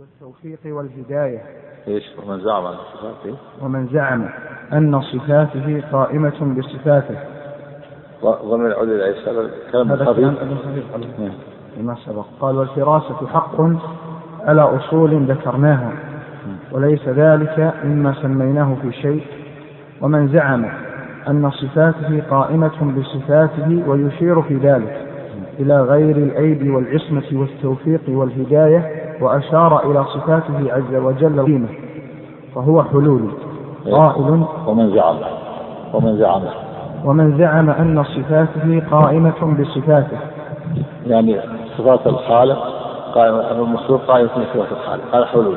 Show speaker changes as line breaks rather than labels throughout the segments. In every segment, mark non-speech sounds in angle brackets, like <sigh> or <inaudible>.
والتوفيق والهداية.
إيش؟ ومن زعم ان صفاته؟
ومن زعم أن صفاته قائمة بصفاته.
يعود إلى إيش هذا كلام
ابن لما سبق. قال والفراسة حق على أصول ذكرناها. وليس ذلك مما سميناه في شيء. ومن زعم أن صفاته قائمة بصفاته ويشير في ذلك إلى غير الأيدي والعصمة والتوفيق والهداية وأشار إلى صفاته عز وجل قيمة فهو حلول قائل.
ومن زعم ومن زعم.
ومن زعم أن صفاته قائمة بصفاته.
يعني صفات الخالق قائمة المخلوق قائمة بصفات الخالق هذا حلول.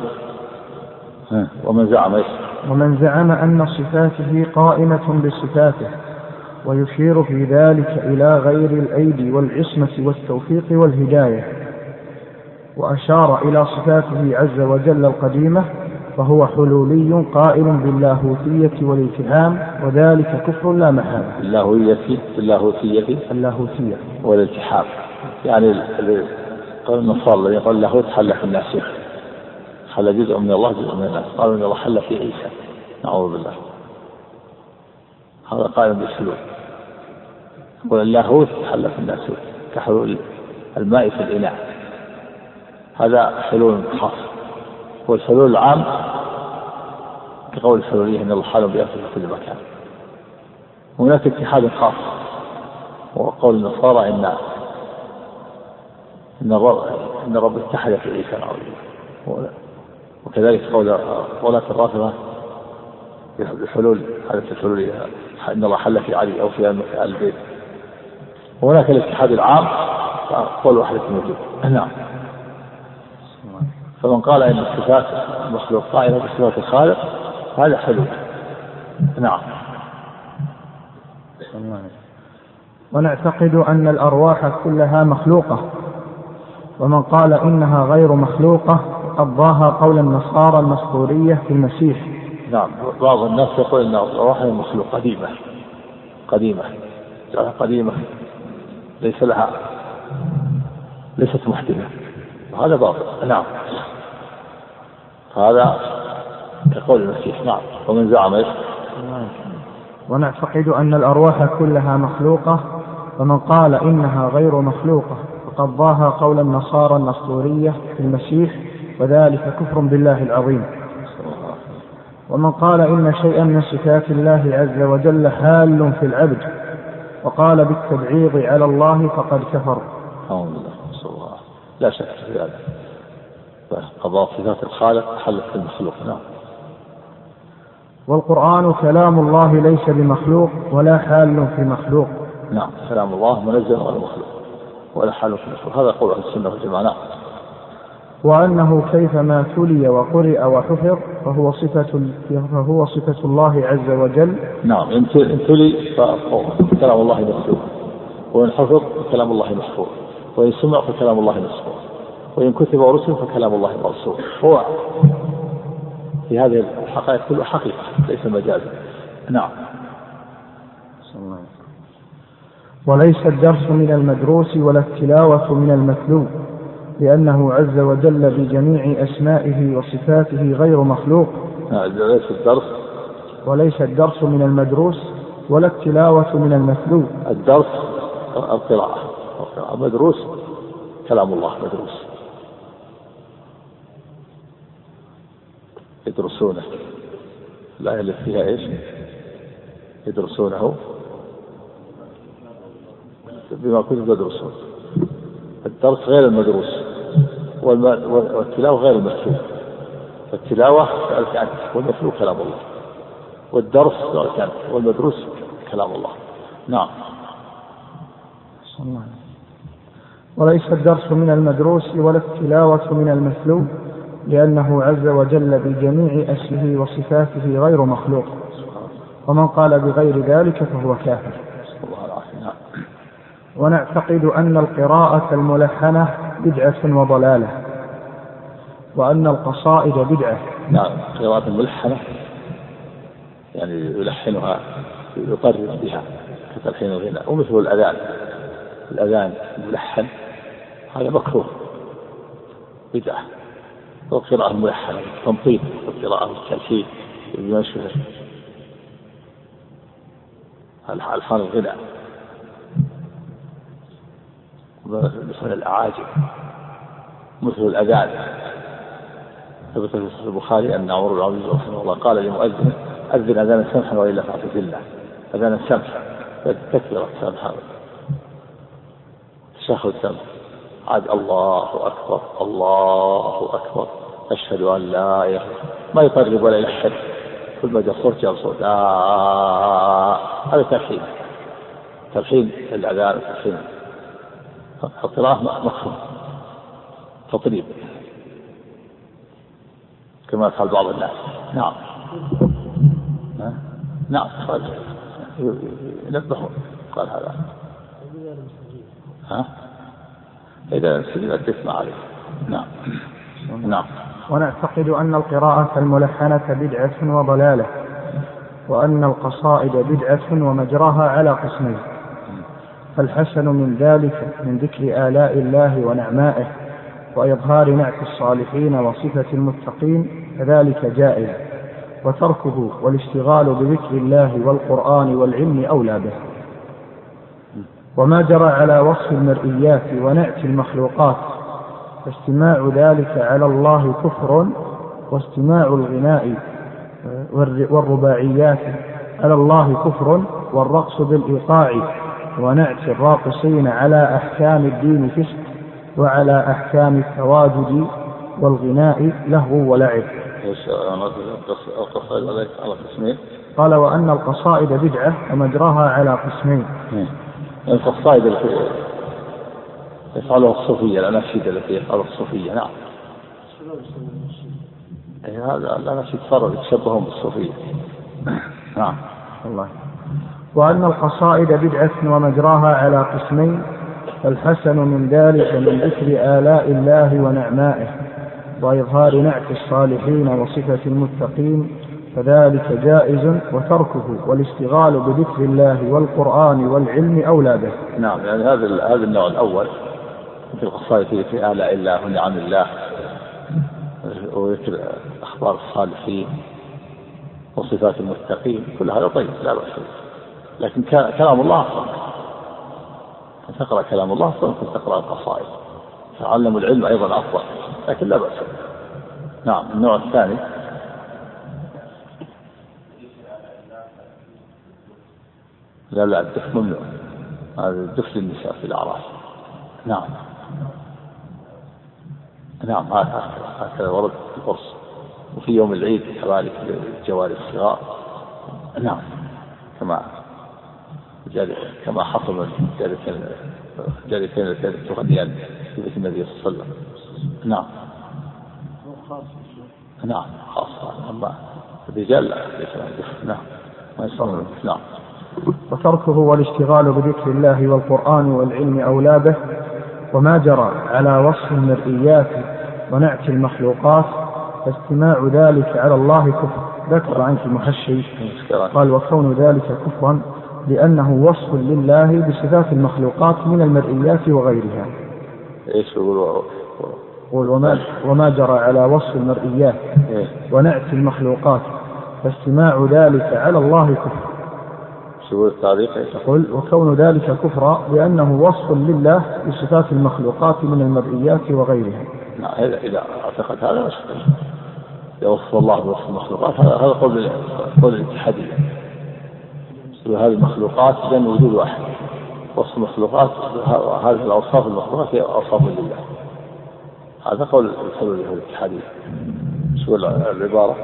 ها، ومن زعم إيش؟
ومن زعم أن صفاته قائمة بصفاته ويشير في ذلك إلى غير الأيدي والعصمة والتوفيق والهداية. وأشار إلى صفاته عز وجل القديمة فهو حلولي قائل باللاهوتية والالتحام وذلك كفر لا محالة.
اللاهوية اللاهوتية
اللاهوتية.
والالتحام يعني ال- ال- قال النصارى الذي يقول اللاهوت حل في الناس. حل جزء من الله جزء من الناس. قالوا إن الله حل في عيسى. نعوذ بالله. هذا قائم بالحلول. يقول اللاهوت حل في الناس. كحلول الماء في الإناء. هذا حلول خاص. والحلول العام كقول الحلولية إن الله حال بأسره في كل مكان. هناك اتحاد خاص وهو قول النصارى إن إن الرب إن الرب اتحد في عيسى وكذلك قول ولاة الرافضة بحلول حدث الحلول إن الله حل في علي أو في آل البيت. وهناك الاتحاد العام قول وحدة الوجود نعم. فمن قال إن الصفات المخلوق قائمة بصفات الخالق هذا حلول نعم.
ونعتقد أن الأرواح كلها مخلوقة ومن قال إنها غير مخلوقة فقد ضاها قول النصارى المسطورية في المسيح.
نعم. بعض الناس يقول إن الروح المخلوق قديمة. قديمة. جعلها قديمة. ليس لها ليست محدثة. وهذا باطل. نعم. هذا كقول المسيح. نعم. ومن زعم إيش؟
ونعتقد أن الأرواح كلها مخلوقة ومن قال إنها غير مخلوقة فقد ضاها قول النصارى النسطورية في المسيح وذلك كفر بالله العظيم. ومن قال إن شيئا من صفات الله عز وجل حال في العبد وقال بالتبعيض على الله فقد كفر.
أعوذ بالله نسأل الله لا شك في هذا. قضاء صفات الخالق حلت في المخلوق نعم.
والقرآن كلام الله ليس بمخلوق ولا حال في مخلوق.
نعم كلام الله منزل غير مخلوق ولا حال في المخلوق. هذا قول أهل السنة والجماعة نعم.
وأنه كيفما تلي وقرئ وحفظ فهو صفة فهو صفة الله عز وجل.
نعم إن تلي فكلام الله مسلوب وإن حفظ فكلام الله محفوظ وإن سمع فكلام الله مسموع وإن كتب ورسل فكلام الله مرسول. هو في هذه الحقائق كلها حقيقة ليس مجازا. نعم.
وليس الدرس من المدروس ولا التلاوة من المتلو لأنه عز وجل بجميع أسمائه وصفاته غير مخلوق.
آه، ليس الدرس.
وليس الدرس من المدروس ولا التلاوة من المتلو.
الدرس القراءة. القراءة مدروس كلام الله مدروس. يدرسونه. الآية اللي فيها إيش؟ يدرسونه. بما كنتم تدرسون الدرس غير المدروس. والتلاوة غير المكتوب. فالتلاوة سألت عنك والمتلو كلام الله. والدرس سألت عنك والمدروس كلام الله. نعم.
وليس الدرس من المدروس ولا التلاوة من المتلو لأنه عز وجل بجميع أسمه وصفاته غير مخلوق. ومن قال بغير ذلك فهو كافر. ونعتقد أن القراءة الملحنة بدعة وضلالة وأن القصائد بدعة.
نعم قراءة ملحنة يعني يلحنها يطرب بها كتلحين الغناء ومثل الأذان. الأذان ملحن هذا مكروه بدعة. والقراءة الملحنة التنطيط والقراءة التلحين بما ألحان الغناء. مثل الأعاجم مثل الأذان. ثبت في صحيح البخاري أن عمر بن عبد رحمه الله قال لمؤذن أذن أذانا سمحا وإلا فأعطي الله أذانا سمحا تكبر سمحا. تشهد سمح عاد الله أكبر. الله أكبر. أشهد أن لا إله ما يطرب ولا يلحن كل ما جاء صوت جاء صوت. هذا تلحين. تلحين الأذان تلحين. القراءة مفهوم تطريب كما قال بعض الناس. نعم. نعم. قال. ينبهون. قال هذا. ها؟ إذا سجدت تسمع عليه. نعم. نعم.
ونعتقد أن القراءة الملحنة بدعة وضلالة وأن القصائد بدعة ومجراها على قسمين فالحسن من ذلك من ذكر آلاء الله ونعمائه وإظهار نعت الصالحين وصفة المتقين كذلك جائز وتركه والاشتغال بذكر الله والقرآن والعلم أولى به. وما جرى على وصف المرئيات ونعت المخلوقات فاستماع ذلك على الله كفر واستماع الغناء والرباعيات على الله كفر والرقص بالإيقاع ونعت الراقصين على أحكام الدين فسق وعلى أحكام التواجد والغناء لهو ولعب. قال وأن القصائد بدعة ومجراها على قسمين.
القصائد التي يفعلها الصوفية الأناشيد التي يفعلها الصوفية نعم. هذا الأناشيد صاروا يتشبهون بالصوفية. نعم.
الله. وأن القصائد بدعة ومجراها على قسمين فالحسن من ذلك من ذكر آلاء الله ونعمائه وإظهار نعت الصالحين وصفة المتقين فذلك جائز وتركه والاشتغال بذكر الله والقرآن والعلم أولى به.
نعم يعني هذا هذا النوع الأول. في القصائد في آلاء الله ونعم الله. وذكر أخبار الصالحين وصفات المتقين. كل هذا طيب لا بأس لكن كلام الله أفضل تقرأ كلام الله أفضل من تقرأ القصائد. تعلم العلم أيضا أفضل. لكن لا بأس نعم النوع الثاني. لا لا الدف ممنوع. هذا الدف للنساء في الأعراس. نعم. نعم هكذا ورد في القرص. وفي يوم العيد كذلك للجواري الصغار. نعم. كما كما حصل جاريتين اللتين تغنيان في بيت النبي صلى الله عليه وسلم. نعم. نعم خاصة. أما الرجال لا نعم. ما يصلون نعم.
وتركه والاشتغال بذكر الله والقرآن والعلم أولى به وما جرى على وصف المرئيات ونعت المخلوقات فاستماع ذلك على الله كفر. ذكر عنك المحشي قال وكون ذلك كفرا لأنه وصف لله بصفات المخلوقات من المرئيات وغيرها.
إيش يقول
وما, وما جرى على وصف المرئيات إيه. ونعت المخلوقات فاستماع ذلك على الله كفر.
شو التعليق.
يقول وكون ذلك كفرا لأنه وصف لله بصفات المخلوقات من المرئيات وغيرها.
نعم إذا أعتقد هذا إذا وصف الله بوصف المخلوقات هذا هذا قول قول الاتحادية. هذه المخلوقات لأن وجود واحد. وصف المخلوقات هذه الأوصاف المخلوقات هي أوصاف لله. هذا قول الحلول الاتحادية. شو العبارة.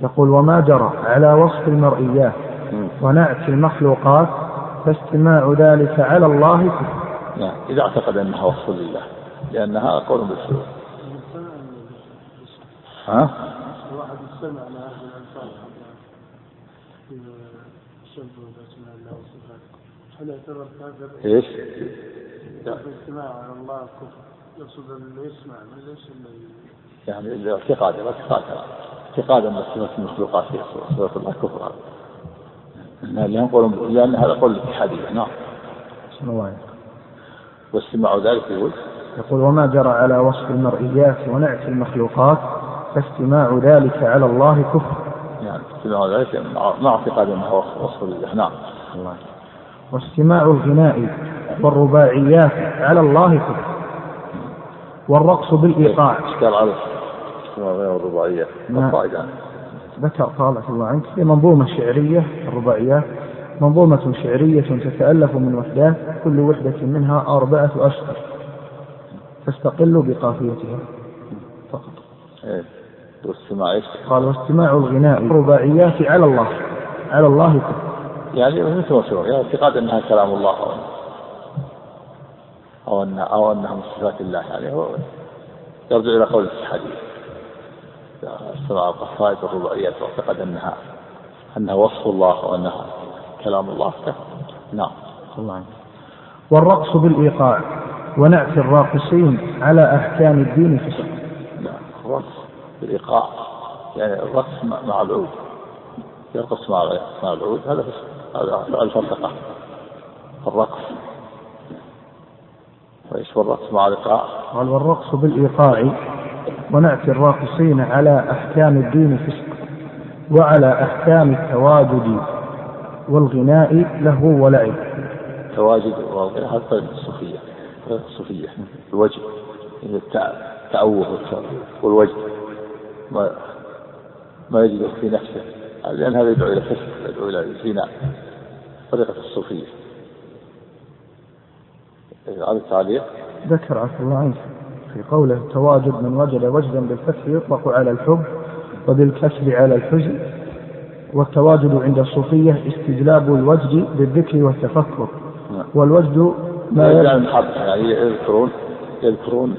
يقول وما جرى على وصف المرئيات ونعت المخلوقات فاستماع ذلك على الله كفر
نعم إذا اعتقد أنها وصف لله لأنها قول بالسوء ها؟ الواحد يستمع على أهل الأنصار بأسماء الله وصفاته هل يعتبر كافر؟ إيش؟ الاستماع على الله كفر يقصد انه يسمع ليش يعني الاعتقاد الاعتقاد اعتقاد أن صفة المخلوقات هي صفه الله كفر هذا لأن هذا قول الاتحادية نعم. واستماع ذلك يقول؟
يقول وما جرى على وصف المرئيات ونعت المخلوقات فاستماع ذلك على الله كفر.
يعني استماع ذلك مع اعتقاد أنها وصف لله نعم. الله
واستماع الغناء والرباعيات على الله كفر. والرقص بالإيقاع.
اشكال على الرباعيات نعم.
ذكر قال الله عنك في منظومة شعرية الرباعيات منظومة شعرية تتألف من وحدات كل وحدة منها أربعة أشهر تستقل بقافيتها فقط.
إيه. واستماع إيش؟
قال واستماع الغناء الرباعيات على الله على الله كفر.
يعني مثل ما يعني اعتقاد أنها كلام الله أو أو انها أو أنها من صفات الله يعني هو يرجع إلى قول الحديث استمع القصائد الرباعيات واعتقد انها انها وصف الله وانها كلام الله. نعم. الله
والرقص بالإيقاع ونعت الراقصين على أحكام الدين في
نعم. الرقص بالإيقاع. يعني الرقص مع العود. يرقص مع مع العود. هذا هذا الفلسفه الرقص. وإيش والرقص مع الإيقاع؟
قال والرقص بالإيقاع ونأتي الراقصين على أحكام الدين فسق وعلى أحكام التواجد والغناء له ولعب.
التواجد والغناء هذا الصوفية طريقة الصوفية الوجه التأوه والوجه ما ما يجد في نفسه لأن هذا يدعو إلى فسق يدعو إلى الزنا طريقة الصوفية. هذا التعليق.
ذكر عفى الله عنك. في قوله تواجد من وجد وجدا بالفتح يطلق على الحب وبالكسر على الحزن والتواجد عند الصوفية استجلاب الوجد بالذكر والتفكر. نعم. والوجد
ما يجعل المحبة يعني يذكرون يذكرون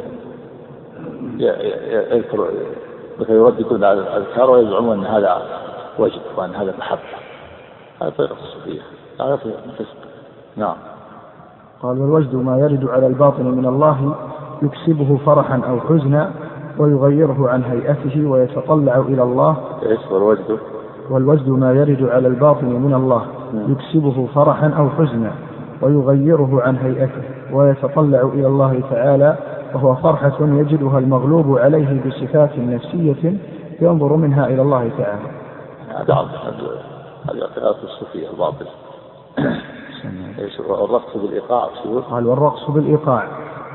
يذكر مثلا يرددون على الأذكار ويزعمون أن هذا وجد وأن هذا محبة. هذا طريقة الصوفية. هذا الفسق نعم.
قال والوجد ما يرد على الباطن من الله يكسبه فرحا أو حزنا ويغيره عن هيئته ويتطلع إلى الله.
إيش والوجد
والوجد ما يرد على الباطن من الله. يكسبه فرحا أو حزنا ويغيره عن هيئته ويتطلع إلى الله تعالى. وهو فرحة يجدها المغلوب عليه بصفات نفسية ينظر منها إلى الله تعالى.
هذا هذه الصوفية الباطل. إيش الرقص بالإيقاع
قال والرقص بالإيقاع.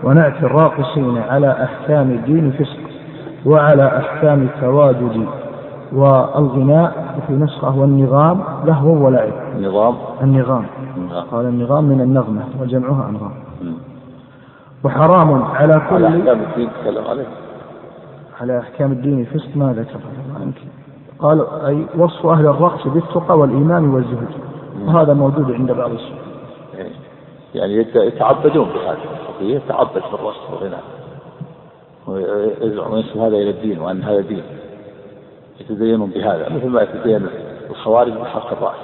ونعت الراقصين على أحكام الدين فسق وعلى أحكام التواجد والغناء في نسخه والنظام لهو ولعب.
النظام
النظام قال النظام من النغمة وجمعها أنغام. وحرام على كل
على أحكام الدين تكلم عليه.
على أحكام الدين فسق ما ذكر قال أي وصف أهل الرقص بالتقى والإيمان والزهد. وهذا موجود عند بعض الصوفية
يعني يتعبدون بهذا يتعبد بالرقص والغناء ويزعم وينسب هذا إلى الدين وأن هذا دين. يتدينون بهذا مثل ما يتدين الخوارج بحلق الرأس.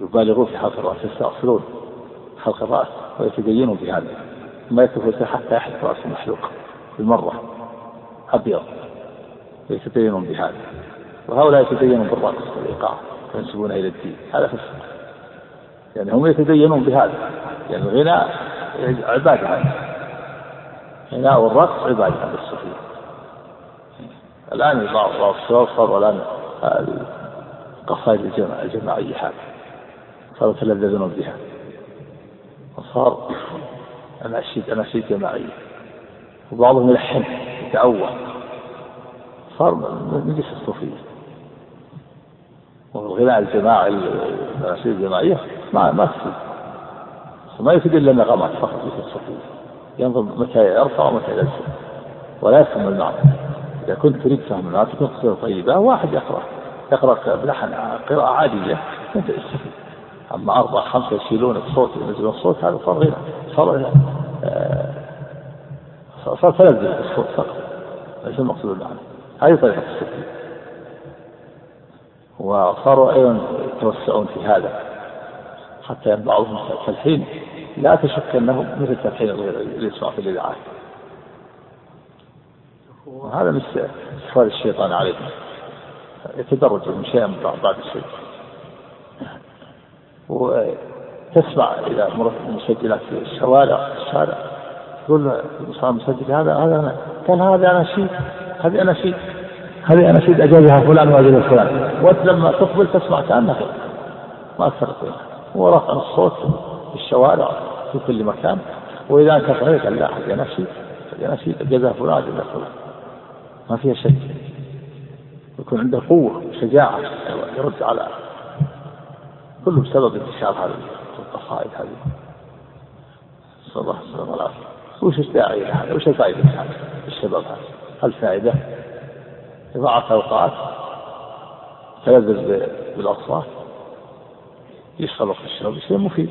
يبالغون في حلق الرأس يستأصلون حلق الرأس ويتدينون بهذا. ما يكتفون حتى يحلق رأس المحلوق بالمرة أبيض. ويتدينون بهذا. وهؤلاء يتدينون بالرقص والإيقاع ينسبون إلى الدين. هذا فسق يعني هم يتدينون بهذا. يعني الغناء عبادة الغناء والرقص عبادة عند الصوفية الآن صاروا الآن القصائد الجماعية هذه. صاروا يتلذذون بها. وصار أناشيد أناشيد جماعية. وبعضهم يلحن يتأول. صار من جنس الصوفية. والغناء الجماعي الأناشيد الجماعية ما ما تفيد. ما يفيد إلا النغمات فقط ينظر متى يرفع ومتى ينزل ولا يفهم المعنى. إذا كنت تريد فهم المعنى تكون قصيدة طيبة واحد يقرأ. يقرأ بلحن قراءة عادية. أنت تستفيد أما أربعة خمسة يشيلون الصوت ينزلون الصوت هذا صار صار آه، صار تلذذ الصوت فقط. ليس المقصود المعنى. هذه طريقة الصوفية وصاروا أيضا يتوسعون في هذا حتى بعضهم التلحين لا تشك أنه مثل تلحين يسمع في الإذاعات وهذا من صفات الشيطان عليهم يتدرج من شيء بعد الشيء. وتسمع إذا مرت المسجلات في الشوارع الشارع تقول مسجد هذا هذا أنا قال هذا أناشيد هذه أناشيد هذه أناشيد أجازها فلان وأجاز فلان. وأنت لما تقبل تسمع كأنك ما تفرق بينها هو رفع الصوت في الشوارع في كل مكان. وإذا أنت صحيح لا هذه أناشيد هذه أناشيد أجازها فلان أجازها فلان. ما فيها شيء. يكون عنده قوة وشجاعة يرد على كله بسبب انتشار هذه القصائد هذه. نسأل الله السلامة والعافية وش الداعي هذا؟ وش الفائدة؟ هذا؟ الشباب هذا؟ الفائدة إضاعة أوقات تلذذ بالأصوات يشغل وقت الشرب يصير مفيد.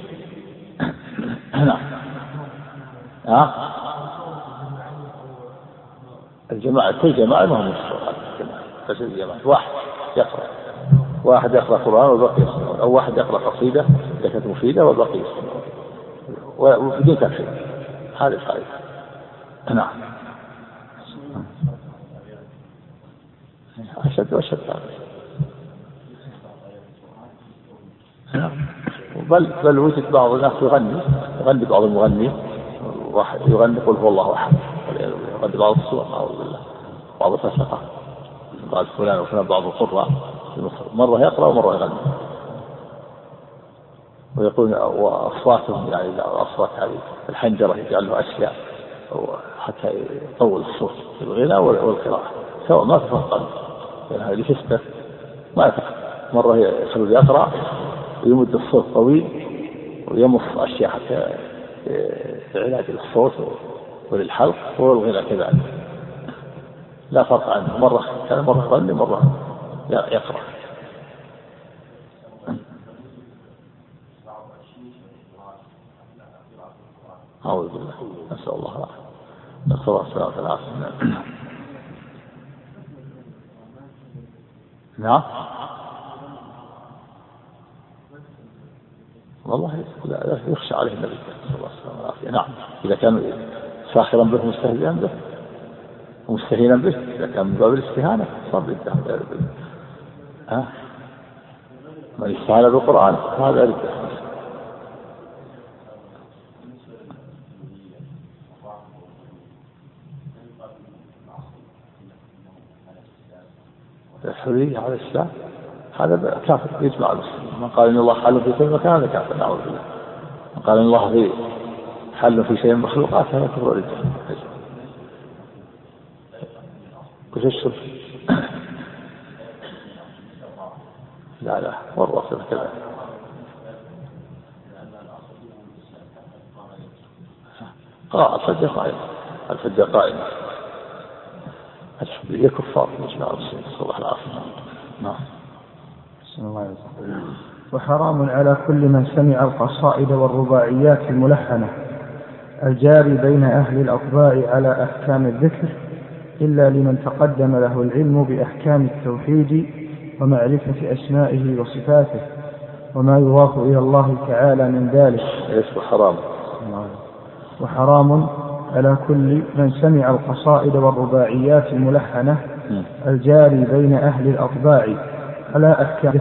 <coughs> نعم. ها؟ الجماعة كل جماعة ما هم بس الجماعة واحد يقرأ. واحد يقرأ قرآن والباقي يسمعون أو واحد يقرأ قصيدة كانت مفيدة والباقي يسمعون وبدون تأخير هذه الفائدة. نعم. أشد وأشد نعم. بل بل وجد بعض الناس يغني يغني بعض المغني واحد يغني قل هو الله أحد يغني بعض الصور أعوذ بالله. بعض الفسقة قال فلان وفلان بعض القراء. في مصر مرة يقرأ ومرة يغني. ويقول واصواتهم يعني الاصوات هذه الحنجرة يجعل له أشياء حتى يطول الصوت في الغناء والقراءة سواء ما تفقد هذه فسته ما يفقد مرة يخلو يقرا ويمد الصوت طويل ويمص أشياء حتى علاج للصوت وللحلق والغناء كذلك. لا فرق عنه مرة كان مرة يغني مرة يقرأ. أعوذ بالله. نسأل الله العافية. نسأل الله السلامة والعافية نعم. والله لا يخشى عليه النبي صلى الله عليه وسلم. والعافية نعم. إذا كان ساخرا به مستهزئا به ومستهينا به إذا كان من باب الاستهانة صار ردة ها؟ من استهان بالقرآن هذا ردة. الحرية على الإسلام هذا كافر يجمع المسلمين. من قال إن الله حل في كل مكان هذا كافر نعوذ بالله. من قال إن الله في حل في شيء من المخلوقات هذا كفر وش الشرك؟ لا لا والرسول كذا. آه الفجر قائمة الفجر قائمة هي كفار. مجمع المسلمين نسأل الله العافية نعم.
الله وحرام على كل من سمع القصائد والرباعيات الملحنة الجاري بين أهل الأطباع على أحكام الذكر إلا لمن تقدم له العلم بأحكام التوحيد ومعرفة أسمائه وصفاته وما يضاف إلى الله تعالى من ذلك.
إيش؟ وحرام.
وحرام على كل من سمع القصائد والرباعيات الملحنة الجاري بين أهل الأطباع على أحكام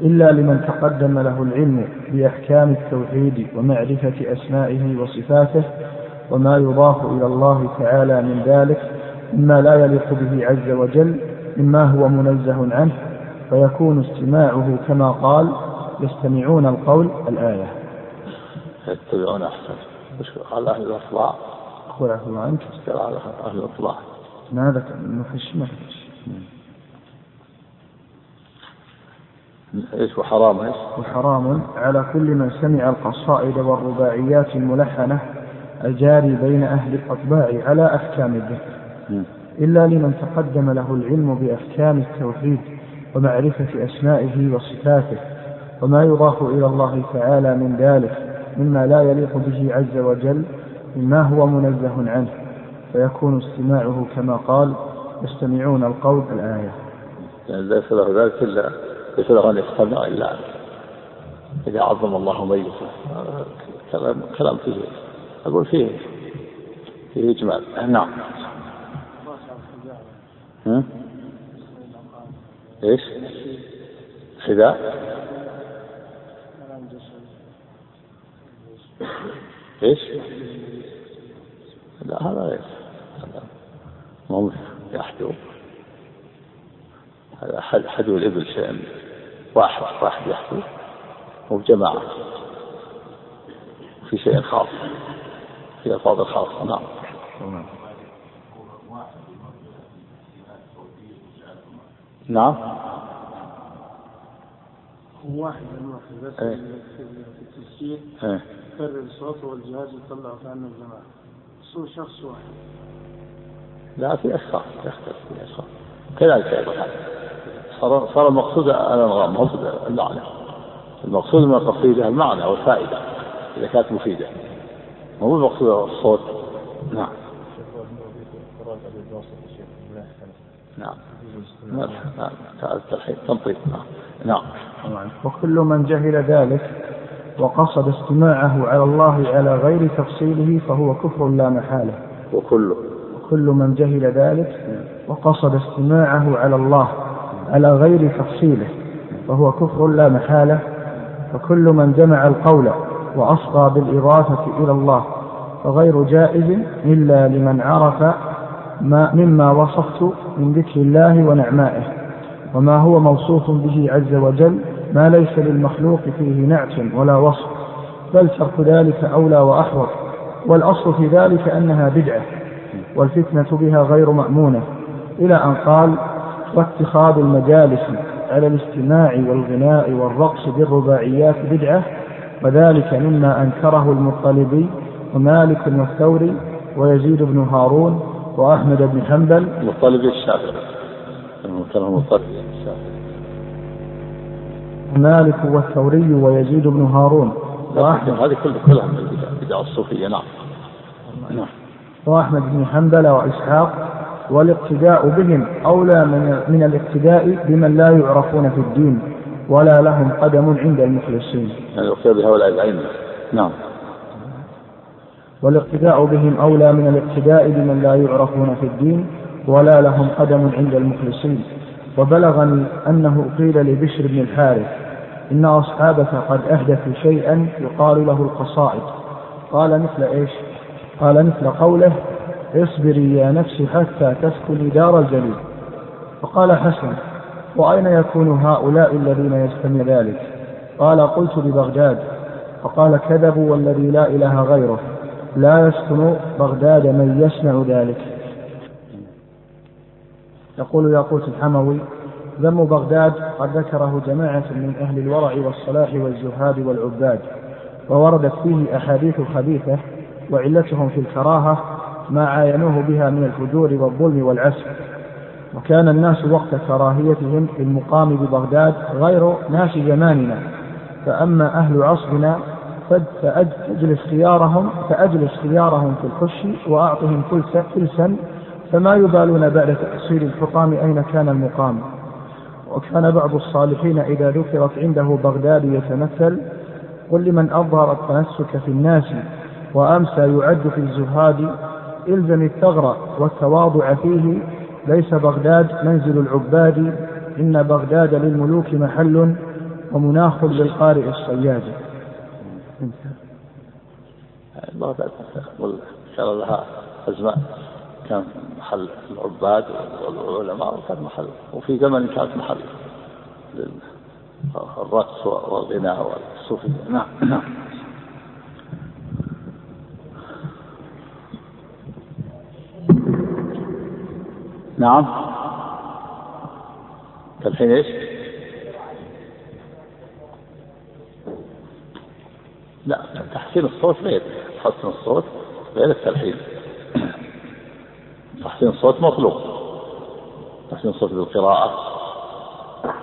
إلا لمن تقدم له العلم بأحكام التوحيد ومعرفة أسمائه وصفاته وما يضاف إلى الله تعالى من ذلك مما لا يليق به عز وجل مما هو منزه عنه فيكون استماعه كما قال يستمعون القول الآية.
يتبعون أحسن. قال أهل الإطلاع
أقول عفوا الله عنك
قال أهل الإطلاع.
ما ذكر ما فيش ما فيش.
إيش وحرام إيش؟
وحرام على كل من سمع القصائد والرباعيات الملحنة الجاري بين أهل الأطباع على أحكام الذكر إلا لمن تقدم له العلم بأحكام التوحيد ومعرفة أسمائه وصفاته وما يضاف إلى الله تعالى من ذلك مما لا يليق به عز وجل مما هو منزه عنه فيكون استماعه كما قال يستمعون القول الآية
يعني ليس له ذلك إلا ليس له أن يستمع إلا إذا عظم الله ميته كلام كلام فيه أقول فيه فيه إجمال نعم؟ إيش؟ حذاء إيش؟ لا هذا غير. هذا مو يحدو هذا حدو الإبل شيء. واحد واحد يحدو وجماعة في شيء خاص. في ألفاظ خاصة. نعم. نعم.
واحد واحد. بس إيه. في التسجيل. يكرر الصوت والجهاز يطلع كأنه الجماعة. شخص واحد.
لا في أشخاص يختلف في أشخاص كذلك أيضا. صار صار المقصود الأنغام مقصود المعنى. المقصود من القصيدة المعنى والفائدة إذا كانت مفيدة. مو المقصود الصوت. نعم. نعم. نعم. التلحين تنطيق. نعم.
وكل من جهل ذلك وقصد استماعه على الله على غير تفصيله فهو كفر لا محالة.
وكل
وكل من جهل ذلك وقصد استماعه على الله على غير تفصيله فهو كفر لا محالة. وكل من جمع القول وأصغى بالإضافة إلى الله فغير جائز إلا لمن عرف ما مما وصفت من ذكر الله ونعمائه. وما هو موصوف به عز وجل ما ليس للمخلوق فيه نعت ولا وصف بل ترك ذلك أولى وأحوط والأصل في ذلك أنها بدعة والفتنة بها غير مأمونة إلى أن قال واتخاذ المجالس على الاستماع والغناء والرقص بالرباعيات بدعة وذلك مما أنكره المطلبي ومالك والثوري ويزيد بن هارون وأحمد بن حنبل.
المطلبي الشافعي المطلبي الشافعي
مالك والثوري ويزيد بن هارون.
وأحمد هذه كلها من البدع الصوفية. نعم.
نعم. وأحمد بن حنبل وإسحاق والاقتداء بهم أولى من, من الاقتداء بمن لا يعرفون في الدين ولا لهم قدم عند المخلصين.
يعني الاقتداء بهؤلاء الأئمة. نعم.
والاقتداء بهم أولى من الاقتداء بمن لا يعرفون في الدين ولا لهم قدم عند المخلصين. وبلغني أنه قيل لبشر بن الحارث إن أصحابك قد أحدثوا شيئا يقال له القصائد. قال مثل إيش؟ قال مثل قوله اصبري يا نفس حتى تسكني دار الجليل. فقال حسن وأين يكون هؤلاء الذين يستمع ذلك؟ قال قلت ببغداد. فقال كذبوا والذي لا إله غيره. لا يسكن بغداد من يسمع ذلك. يقول ياقوت الحموي ذم بغداد قد ذكره جماعة من أهل الورع والصلاح والزهاد والعباد ووردت فيه أحاديث خبيثة وعلتهم في الكراهة ما عاينوه بها من الفجور والظلم والعسف. وكان الناس وقت كراهيتهم للمقام ببغداد غير ناس زماننا فأما أهل عصرنا فأجلس خيارهم فأجلس خيارهم في الخش وأعطهم فلسا فما يبالون بعد تأصيل الحطام أين كان المقام. وكان بعض الصالحين إذا ذكرت عنده بغداد يتمثل قل لمن أظهر التنسك في الناس وأمسى يعد في الزهاد إلزم الثغر والتواضع فيه ليس بغداد منزل العباد إن بغداد للملوك محل ومناخ للقارئ الصياد.
بغداد كان لها أزمان. كان محل العباد والعلماء وكان محل وفي زمن كانت محل الرقص والغناء والصوفية. نعم نعم. نعم. الحين إيش؟ لا تحسين الصوت غير تحسين الصوت غير التلحين. تحسين الصوت مطلوب تحسين الصوت بالقراءة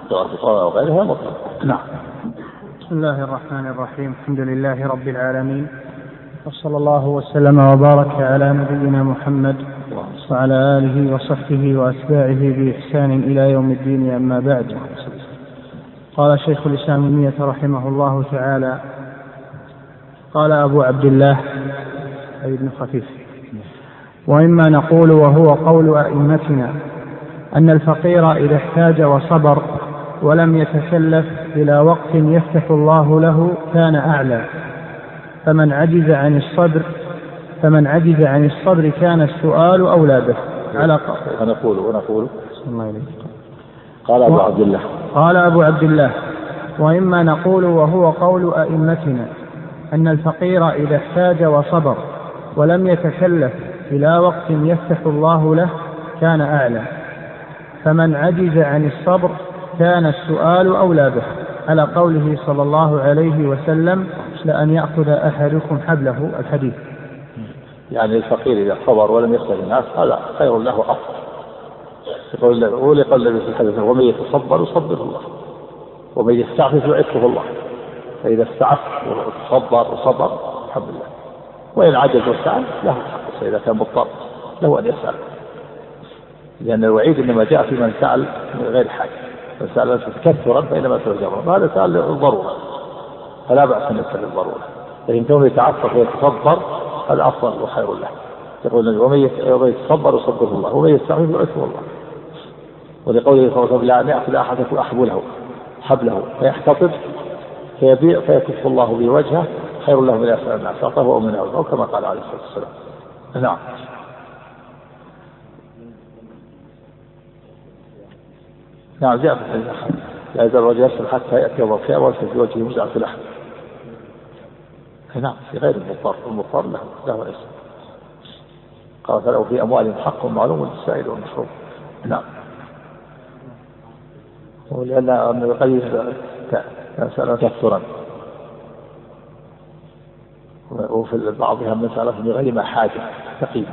قراءة القرآن وغيرها مطلوب نعم.
بسم الله الرحمن الرحيم. الحمد لله رب العالمين. وصلى الله وسلم وبارك على نبينا محمد وعلى آله وصحبه وأتباعه بإحسان إلى يوم الدين أما بعد. قال شيخ الإسلام ابن رحمه الله تعالى قال أبو عبد الله أي ابن خفيف. وإما نقول وهو قول أئمتنا أن الفقير إذا احتاج وصبر ولم يتكلف إلى وقت يفتح الله له كان أعلى. فمن عجز عن الصبر فمن عجز عن الصبر كان السؤال أولى به. على
ونقول ونقول.
إليك
قال أبو عبد الله.
قال أبو عبد الله. وإما نقول وهو قول أئمتنا أن الفقير إذا احتاج وصبر ولم يتكلف إلى وقت يفتح الله له كان أعلى. فمن عجز عن الصبر كان السؤال أولى به. على قوله صلى الله عليه وسلم لأن يأخذ أحدكم حبله. الحديث.
يعني الفقير إذا صبر ولم يخسر الناس هذا خير له أفضل يقول النبي صلى الله عليه وسلم ومن يتصبر يصبره الله ومن يستعفف يعفه الله. فإذا استعف وصبر وصبر الحمد لله وإن عجز وسأل له الحق إذا كان مضطر له أن يسأل. لأن الوعيد إنما جاء في من سأل من غير حاجة. من سأل تكثرا فإنما سأل هذا سأل للضرورة. فلا بأس أن يسأل للضرورة. لكن كونه يتعفف ويتصبر هذا أفضل وخير له. يقول ومن يتصبر يصبره الله. ومن يستعفف يعفه الله. ولقوله صلى الله عليه وسلم لا يأخذ أحدكم أحبله حبله. فيحتطب فيبيع فيكف الله به وجهه. خير له من يسأل الناس أعطاه أو من أو كما قال عليه الصلاة والسلام. نعم نعم جاء في الحديث لا يزال الرجل يسأل حتى يأتي يوم القيامة وليس في وجهه مزعة لحم نعم في غير المضطر المضطر له له ليس قال فله في أموالهم حق معلوم للسائل والمشروب نعم ولأن ابن القيم كثرا وفي بعضها مسألة بغير ما حاجة. تقييم.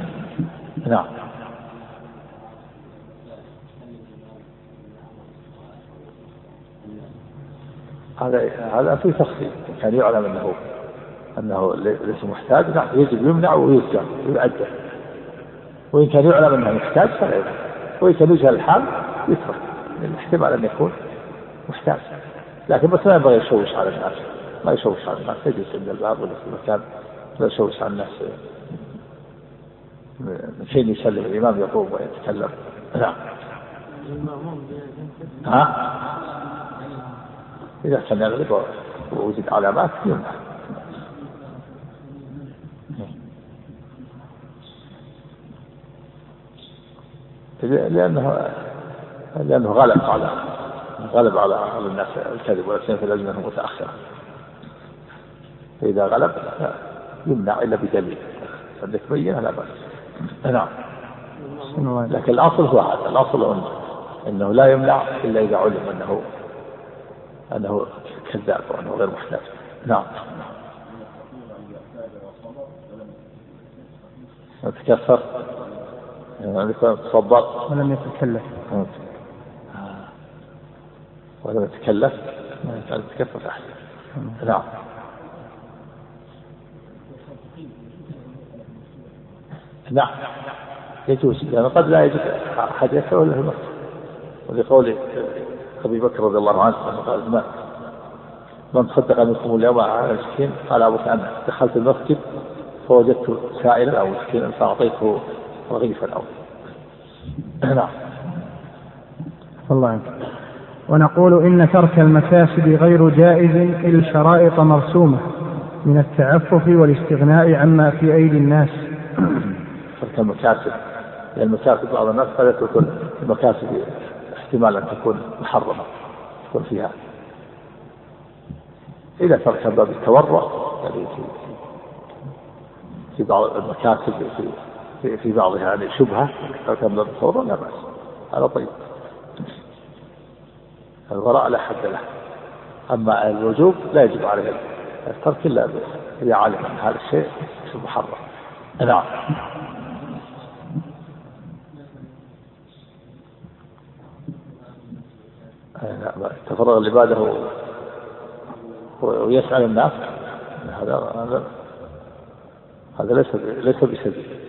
نعم. هذا هذا في تفصيل كان يعلم انه أنه ليس محتاج. نعم. يجب يمنع ويسجن ويؤجل وإن كان يعلم أنه محتاج فلا يفعل وإن كان يجهل الحال يترك. الاحتمال أن يكون محتاج. لكن بس ما ينبغي يشوش على الناس. ما يشوش على الناس. يجلس عند الباب ولا في مكان لا يشوش على الناس. من حين يسلم. الإمام يقوم ويتكلم. نعم. ها؟ إذا كان يغلب ووجد علامات يمنع. لأنه لأنه غلب على غلب على الناس الكذب ولا في الأزمنة المتأخرة. فإذا غلب يمنع إلا بدليل. عندك بينة لا بأس. نعم. لكن الأصل هو هذا الأصل أنه لا يمنع إلا إذا علم أنه أنه كذاب وأنه غير محتاج. نعم. تكثر يعني تصبر
ولم يتكلف.
ولم يتكلف؟ يتكفف أحسن. نعم. نعم يجوز لأن يعني قد لا يجوز أحد يكره إلا المسجد ولقول أبي بكر رضي الله عنه قال ما من تصدق منكم اليوم على مسكين قال أبو كان دخلت المسجد فوجدت سائلا أو مسكينا فأعطيته رغيفا أو <clears throat> نعم.
الله عنك ونقول إن ترك المكاسب غير جائز إلا شرائط مرسومة من التعفف والاستغناء عما في أيدي الناس. <clears throat>
ترك المكاسب لأن المكاسب بعض الناس قد يترك المكاسب احتمال أن تكون محرمة تكون فيها. إذا ترك باب التورع يعني في في بعض المكاسب في في, في بعضها يعني شبهة ترك باب التورع لا بأس. هذا طيب. الوراء لا حد له. أما الوجوب لا يجب عليه الترك إلا إذا علم أن هذا الشيء محرم. نعم. تفرغ العبادة ويسأل الناس. هذا هذا هذا ليس ليس بسبيل.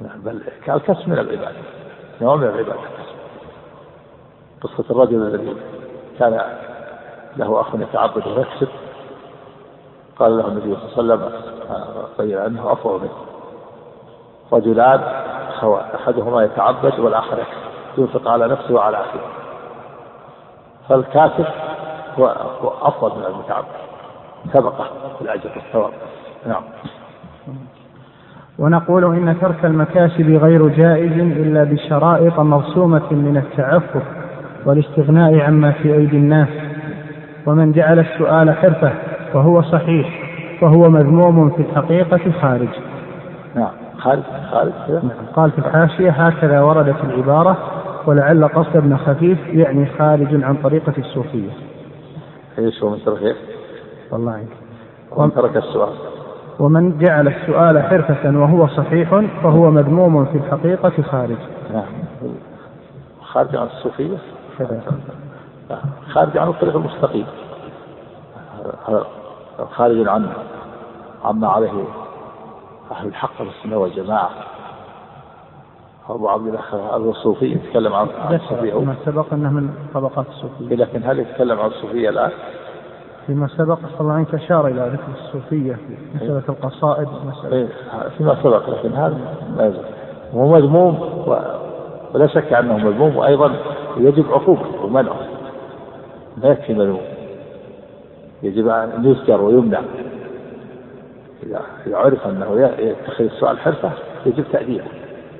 نعم بل كالكسب من العبادة نوع من العبادة قصة الرجل الذي كان له أخ يتعبد ويكسب. قال له النبي صلى الله عليه وسلم قيل أنه أفضل منه. رجلان أحدهما يتعبد والآخر ينفق على نفسه وعلى أخيه. فالكاتب هو هو أفضل من المتعبد. سبقه في الأجر والثواب. نعم.
ونقول إن ترك المكاسب غير جائز إلا بشرائط مرسومة من التعفف والاستغناء عما في أيدي الناس. ومن جعل السؤال حرفة وهو صحيح فهو مذموم في الحقيقة خارج.
نعم. خارج خارج.
نعم. قال في الحاشية هكذا وردت العبارة ولعل قصد ابن خفيف يعني خارج عن طريقة الصوفية.
إيش هو من ترك
والله عنك
ومن ترك السؤال؟
ومن جعل السؤال حرفة وهو صحيح فهو مذموم في الحقيقة خارج.
نعم. خارج عن الصوفية؟ خارج عن الطريق المستقيم. خارج عن عما عليه أهل الحق والسنة والجماعة. أبو عبد الله الصوفي يتكلم عن
الصوفية ما سبق أنه من طبقات الصوفية.
لكن هل يتكلم عن الصوفية الآن؟
فيما سبق صلى الله عليه وسلم أشار إلى ذكر الصوفية في مسألة القصائد
مسألة إيه، فيما سبق لكن هذا لا يزال. هو مذموم ولا شك أنه مذموم وأيضا يجب عقوبته ومنعه. ما يكفي مذموم يجب أن يزجر ويمنع. إذا عرف أنه يتخذ السؤال حرفة يجب تأديبه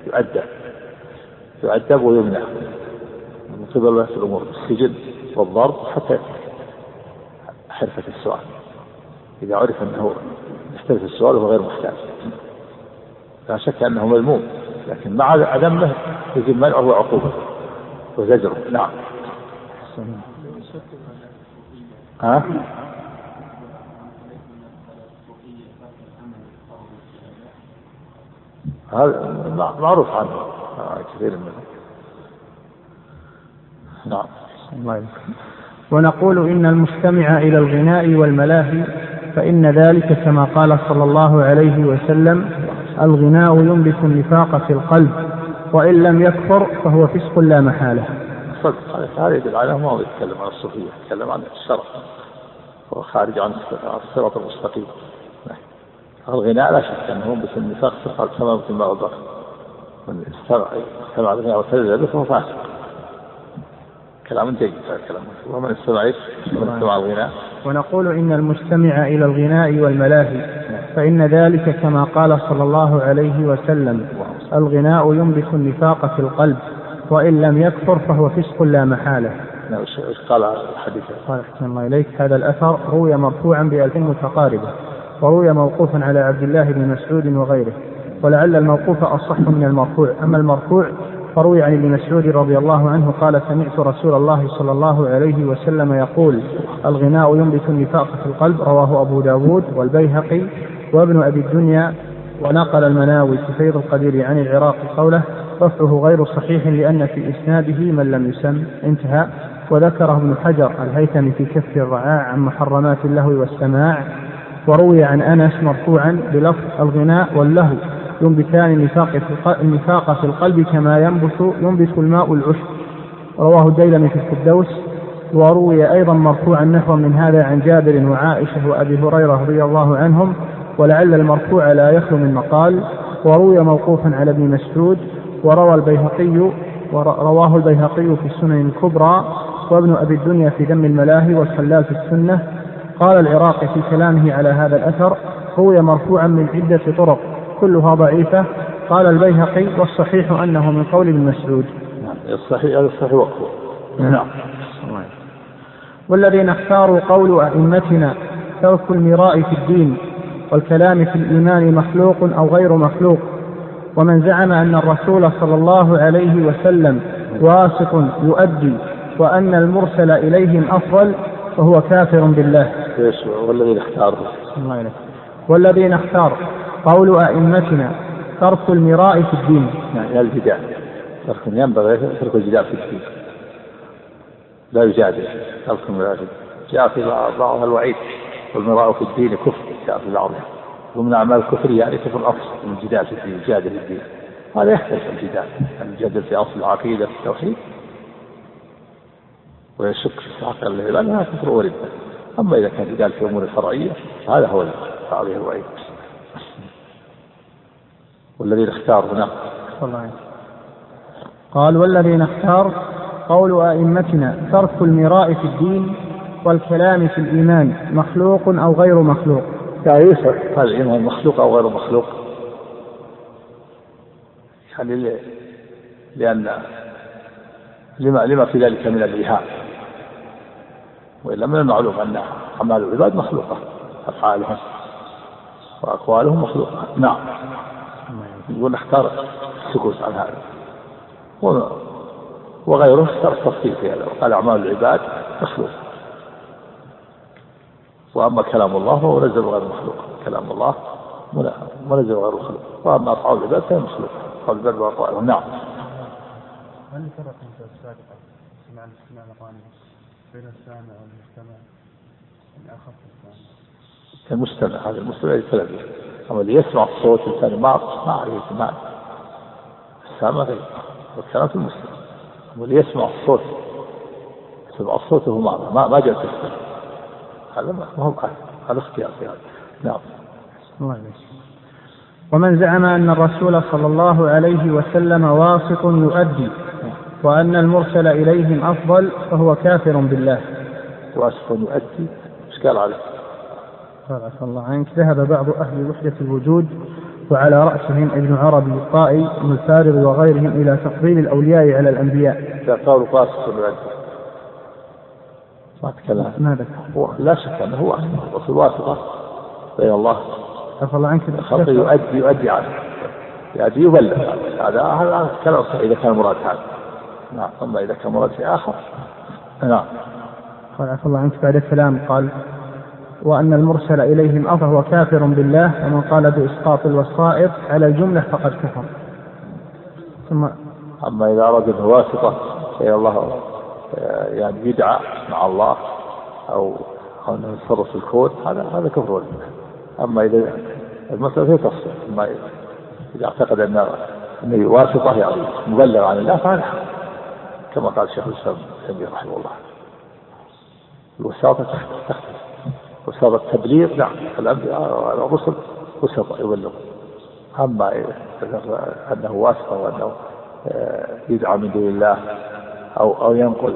يؤدب. يؤدب ويمنع. من قبل ولاة الأمور. بالسجن والضرب حتى حرفة السؤال. إذا عرف أنه يحترف السؤال وهو غير محتاج. لا شك أنه مذموم. لكن مع عدمه يجب منعه وعقوبته وزجره. نعم. ها؟ هذا معروف عنه. كثير منه نعم. الله
ونقول إن المستمع إلى الغناء والملاهي فإن ذلك كما قال صلى الله عليه وسلم الغناء ينبت النفاق في القلب وإن لم يكفر فهو فسق لا محالة.
صدق. هذا يدل على ما هو يتكلم عن الصوفية يتكلم عن الشرع. هو خارج عن الصراط المستقيم. الغناء لا شك أنه ينبت النفاق في القلب كما مثل ما من استمع الغناء وتلذذ به فهو فاسق. كلام جيد هذا الكلام ومن استمع من استمع الغناء.
ونقول إن المستمع إلى الغناء والملاهي فإن ذلك كما قال صلى الله عليه وسلم الغناء ينبت النفاق في القلب وإن لم يكفر فهو فسق لا محالة.
نعم قال الحديث؟
قال أحسن الله إليك هذا الأثر روي مرفوعا بألف متقاربة وروي موقوفا على عبد الله بن مسعود وغيره. ولعل الموقوف أصح من المرفوع. أما المرفوع فروي عن ابن مسعود رضي الله عنه قال سمعت رسول الله صلى الله عليه وسلم يقول الغناء ينبت النفاق في القلب. رواه أبو داود والبيهقي وابن أبي الدنيا ونقل المناوي في فيض القدير عن العراق قوله رفعه غير صحيح لأن في إسناده من لم يسم. انتهى. وذكره ابن حجر الهيثمي في كف الرعاع عن محرمات اللهو والسماع. وروي عن أنس مرفوعا بلفظ الغناء واللهو. ينبتان النفاق في النفاق في القلب كما ينبت ينبت الماء العشب. رواه الديلمي في الفردوس وروي أيضا مرفوعا نحو من هذا عن جابر وعائشة وأبي هريرة رضي الله عنهم ولعل المرفوع لا يخلو من مقال. وروي موقوفا على ابن مسعود. وروى البيهقي ورواه البيهقي في السنن الكبرى. وابن أبي الدنيا في ذم الملاهي والخلال في السنة. قال العراقي في كلامه على هذا الأثر روي مرفوعا من عدة طرق كلها ضعيفة. قال البيهقي والصحيح أنه من قول ابن مسعود.
نعم الصحيح هذا الصحيح وقفه
نعم. والذين اختاروا قول أئمتنا ترك المراء في الدين والكلام في الإيمان مخلوق أو غير مخلوق. ومن زعم أن الرسول صلى الله عليه وسلم واثق يؤدي وأن المرسل إليهم أفضل فهو كافر بالله.
والذين اختاروا.
الله والذين اختار قول أئمتنا ترك المراء في الدين.
يعني الجدال ترك ينبغي ترك الجدال في الدين. لا يجادل ترك المراء في جاء في بعضها الوعيد والمراء في الدين كفر جاء في بعضها ومن أعمال الكفر يعني كفر أصل من الجدال في الدين يجادل في الدين. هذا يختلف الجدال. الجدل في أصل العقيدة في التوحيد. ويشك في حق الله هذا كفر ورد أما إذا كان جدال في أمور فرعية فهذا هو عليه الوعيد. والذين اختاروا نعم
قال والذين اختار قول أئمتنا ترك المراء في الدين والكلام في الإيمان مخلوق أو غير مخلوق.
لا يسر هذا الإيمان مخلوق أو غير مخلوق. يعني لأن لما لما في ذلك من الإيهام وإلا من المعلوم أن أعمال العباد مخلوقة أفعالهم وأقوالهم مخلوقة. نعم. يقول اختار السكوت عن هذا. وغيره اختار التفصيل في هذا. وقال أعمال العباد مخلوقة وأما كلام الله فهو منزل غير مخلوق. كلام الله منزل غير مخلوق. وأما أفعال العباد فهي مخلوقة. أفعال العباد وأقوالهم نعم.
هل فرق في السابقة سمع الاستماع الأغاني بين السامع والمستمع. أخف السامع.
المستمع هذا المستمع يتلبي أما اللي يسمع الصوت الثاني؟ ما ما عليه ما السامع غير والكلام في المستمع أما اللي يسمع الصوت. يسمع الصوت هو ما ما, ما جاء تسمع هذا ما هو هذا اختيار في هذا. نعم. الله
ومن زعم أن الرسول صلى الله عليه وسلم واسط يؤدي وأن المرسل إليهم أفضل فهو كافر بالله.
واسط يؤدي. إيش قال عليه؟
قال عفى الله عنك ذهب بعض أهل وحدة الوجود وعلى رأسهم ابن عربي الطائي الفارغ وغيرهم إلى تفضيل الأولياء على الأنبياء.
قالوا فاسق يؤدي ما تكلم
ما ذكر.
لا شك أنه هو وفي الواسطة بين الله.
عفى الله عنك.
الخلق يؤدي يؤدي عنه يؤدي يبلغ. هذا هذا كلام إذا كان مراد هذا. نعم أما إذا كان مراد في آخر. نعم.
قال عفى الله عنك بعد الكلام قال وأن المرسل إليهم أفضل هو كافر بالله ومن قال بإسقاط الوسائط على الجملة فقد كفر.
ثم أما إذا أراد الواسطة فإن الله يعني يدعى مع الله أو أنه يتصرف في الكون هذا هذا كفر أما إذا المسألة فيها تفصيل أما إذا اعتقد أن أنه واسطة يعني مبلغ عن الله فهذا كما قال شيخ الإسلام رحمه الله. الوساطة تختلف. وساطة التبليغ نعم الأنبياء الرسل وساطة يبلغ. أما أنه واسطة وأنه آه، يدعى من دون الله أو أو ينقل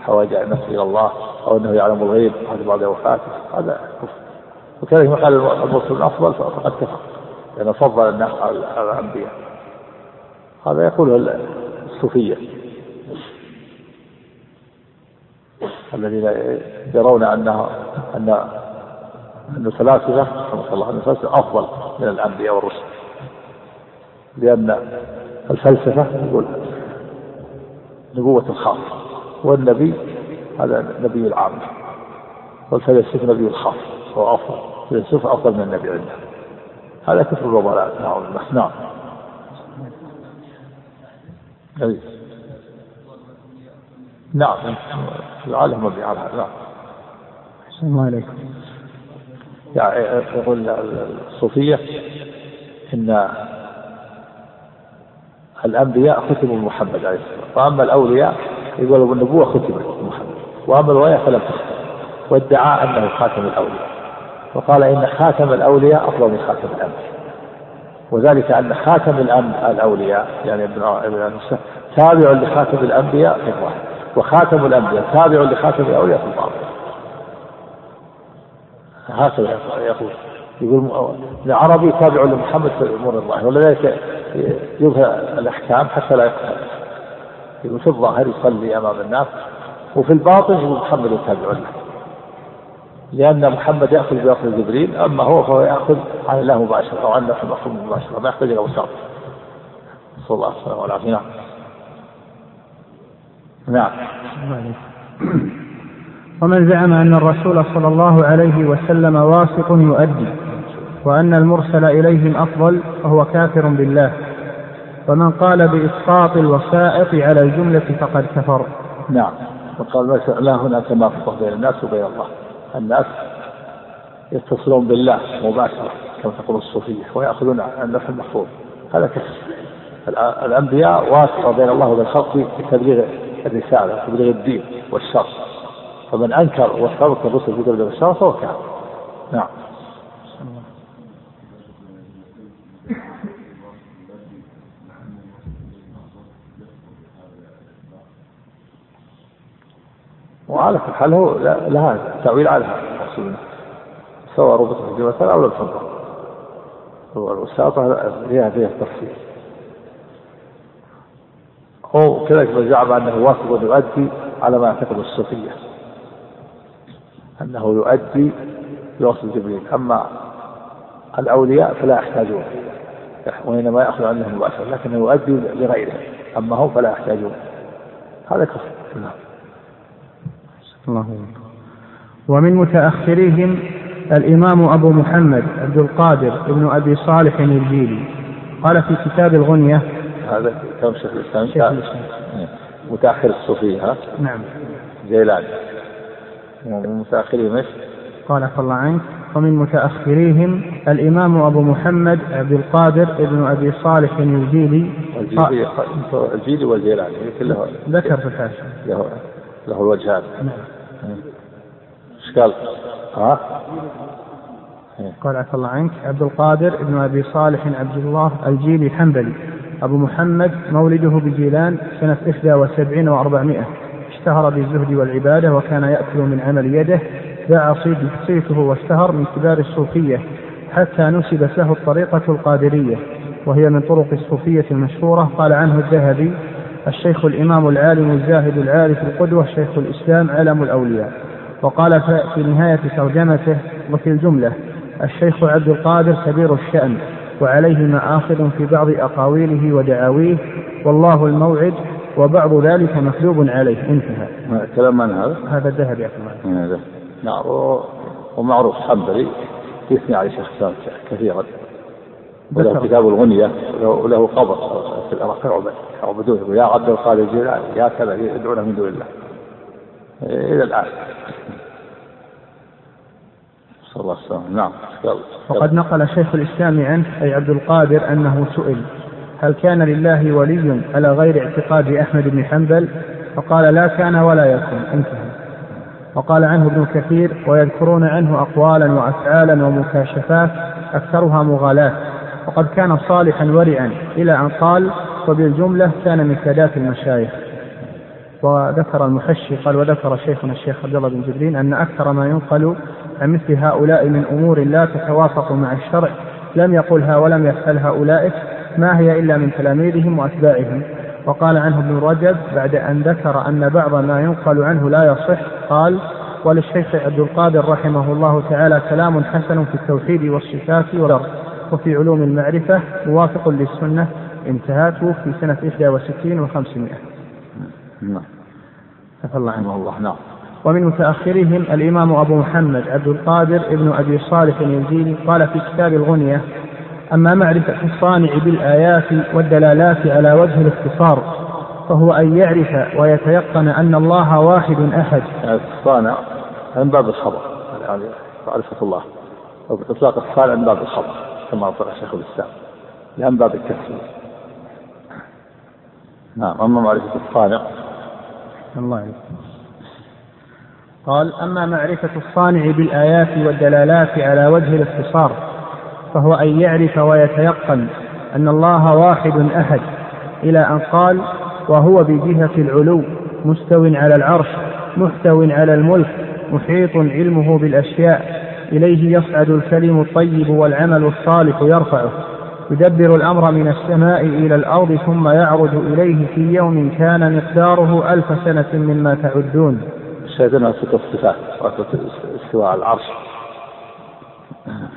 حوائج النفس إلى الله أو أنه يعلم الغيب بعد وفاته هذا كفر. وكذلك ما قال المرسل الأفضل فقد كفر لأنه فضل الناس على الأنبياء. هذا يقوله الصوفية. الذين يرون أنه أن أن الفلاسفة رحمه الله أن الفلاسفة أفضل من الأنبياء والرسل. لأن الفلسفة يقول نبوة الخاصة والنبي هذا نبي العام والفيلسوف نبي الخاص هو أفضل. الفيلسوف أفضل من النبي عنده هذا كفر الوضلاء نعم. نعم. جميل نعم. العالم مبني على هذا نعم
أحسن الله عليكم.
يعني يقول الصوفية إن الأنبياء ختموا بمحمد عليه السلام. وأما الأولياء يقول بالنبوة ختمت بمحمد. وأما الولاية فلم تختم. وادعى أنه خاتم الأولياء. وقال إن خاتم الأولياء أفضل من خاتم الأنبياء. وذلك أن خاتم الأولياء يعني ابن ابن تابع لخاتم الأنبياء في الظاهر وخاتم الأنبياء تابع لخاتم الأولياء في الباطن هكذا يقول يقول العربي تابع لمحمد في الأمور الظاهرة ولذلك يظهر الأحكام حتى لا يقتل يقول في الظاهر يصلي أمام الناس وفي الباطن يقول محمد تابع له. لأن محمد يأخذ بياخذ جبريل أما هو فهو يأخذ عن الله مباشرة أو عن الله مباشرة ما يحتاج إلى وساطة. نسال الله السلامه والعافيه نعم نعم. <clears throat>
ومن زعم أن الرسول صلى الله عليه وسلم واثق يؤدي وأن المرسل إليهم أفضل فهو كافر بالله. ومن قال بإسقاط الوسائط على الجملة فقد كفر.
نعم. وقال لا هناك تناقض بين الناس وبين الله. الناس يتصلون بالله مباشرة كما تقول الصوفية ويأخذون النفع المحفوظ. هذا كفر. الأنبياء واسطة بين الله وبين الخلق في تبليغ الرسالة تبليغ الدين والشر. فمن أنكر واستبق الرسل في تبليغ الشر فهو كافر. نعم. وعلى كل حال هو لها تأويل على هذا سواء ربطت في أو لم تنظر والوساطة فيها فيها تفصيل هو كذلك من زعم أنه واثق يؤدي على ما يعتقد الصوفية. أنه يؤدي بوصف جبريل. أما الأولياء فلا يحتاجون. وإنما يأخذ عنهم مباشرة لكنه يؤدي لغيره أما هم فلا يحتاجون. هذا كفر. نعم.
الله. ومن متأخريهم الإمام أبو محمد عبد القادر بن أبي صالح الجيلي. قال في كتاب الغنية
هذا كلام شيخ الإسلام.
شيخ الإسلام.
متأخر الصوفية ها؟
نعم.
جيلان. ومن متأخرهم إيش؟
قال عفى الله عنك. ومن متأخريهم الإمام أبو محمد عبد القادر بن أبي صالح الجيلي.
الجيلي الجيلي والجيلاني كله
ذكر في الحاشية
له له الوجهان
نعم.
إيش قال؟ ها؟
قال عفى الله عنك عبد القادر بن أبي صالح عبد الله الجيلي الحنبلي أبو محمد مولده بجيلان سنة 71 و400 اشتهر بالزهد والعبادة وكان يأكل من عمل يده باع صيته واشتهر من كبار الصوفية حتى نسبت له الطريقة القادرية وهي من طرق الصوفية المشهورة. قال عنه الذهبي الشيخ الإمام العالم الزاهد العارف القدوة شيخ الإسلام علم الأولياء. وقال في نهاية ترجمته وفي الجملة الشيخ عبد القادر كبير الشأن. وعليه مآخذ في بعض أقاويله ودعاويه والله الموعد وبعض ذلك مكذوب عليه. انتهى.
كلام من هذا؟
هذا الذهبي يا
هذا. نعم. ومعروف حنبلي يثني على شيخ الإسلام كثيرا. وله كتاب الغنية وله قبر في العراق. يعبدونه. يا عبد القادر الجيلاني يا كذا يدعونه من دون الله. إلى الآن. صلى الله عليه وسلم نعم
وقد نقل شيخ الإسلام عنه أي عبد القادر أنه سئل هل كان لله ولي على غير اعتقاد أحمد بن حنبل؟ فقال لا كان ولا يكون. انتهى. وقال عنه ابن كثير ويذكرون عنه أقوالا وأفعالا ومكاشفات أكثرها مغالاة. وقد كان صالحا ورعا. إلى أن قال وبالجملة كان من سادات المشايخ. وذكر المحشي قال وذكر شيخنا الشيخ عبد الله بن جبرين أن أكثر ما ينقل عن مثل هؤلاء من أمور لا تتوافق مع الشرع لم يقلها ولم يفعلها أولئك ما هي إلا من تلاميذهم وأتباعهم. وقال عنه ابن رجب بعد أن ذكر أن بعض ما ينقل عنه لا يصح قال وللشيخ عبد القادر رحمه الله تعالى كلام حسن في التوحيد والصفات والأرض وفي علوم المعرفة موافق للسنة. انتهت في سنة 61 و500
نعم.
الله
عنه الله. نعم.
ومن متأخرهم الإمام أبو محمد عبد القادر ابن أبي صالح اليزيدي قال في كتاب الغنية أما معرفة الصانع بالآيات والدلالات على وجه الاختصار فهو أن يعرف ويتيقن أن الله واحد أحد
الصانع من باب الخبر يعني معرفة الله أو بإطلاق الصانع من باب الخبر كما قال شيخ الإسلام من باب التفسير نعم أما معرفة الصانع
الله عليك. قال أما معرفة الصانع بالآيات والدلالات على وجه الاختصار فهو أن يعرف ويتيقن أن الله واحد أحد إلى أن قال وهو بجهة العلو مستو على العرش محتو على الملك محيط علمه بالأشياء إليه يصعد الكلم الطيب والعمل الصالح يرفعه يدبر الأمر من السماء إلى الأرض ثم يعرج إليه في يوم كان مقداره ألف سنة مما تعدون.
شاهدنا ست الصفات استواء على العرش.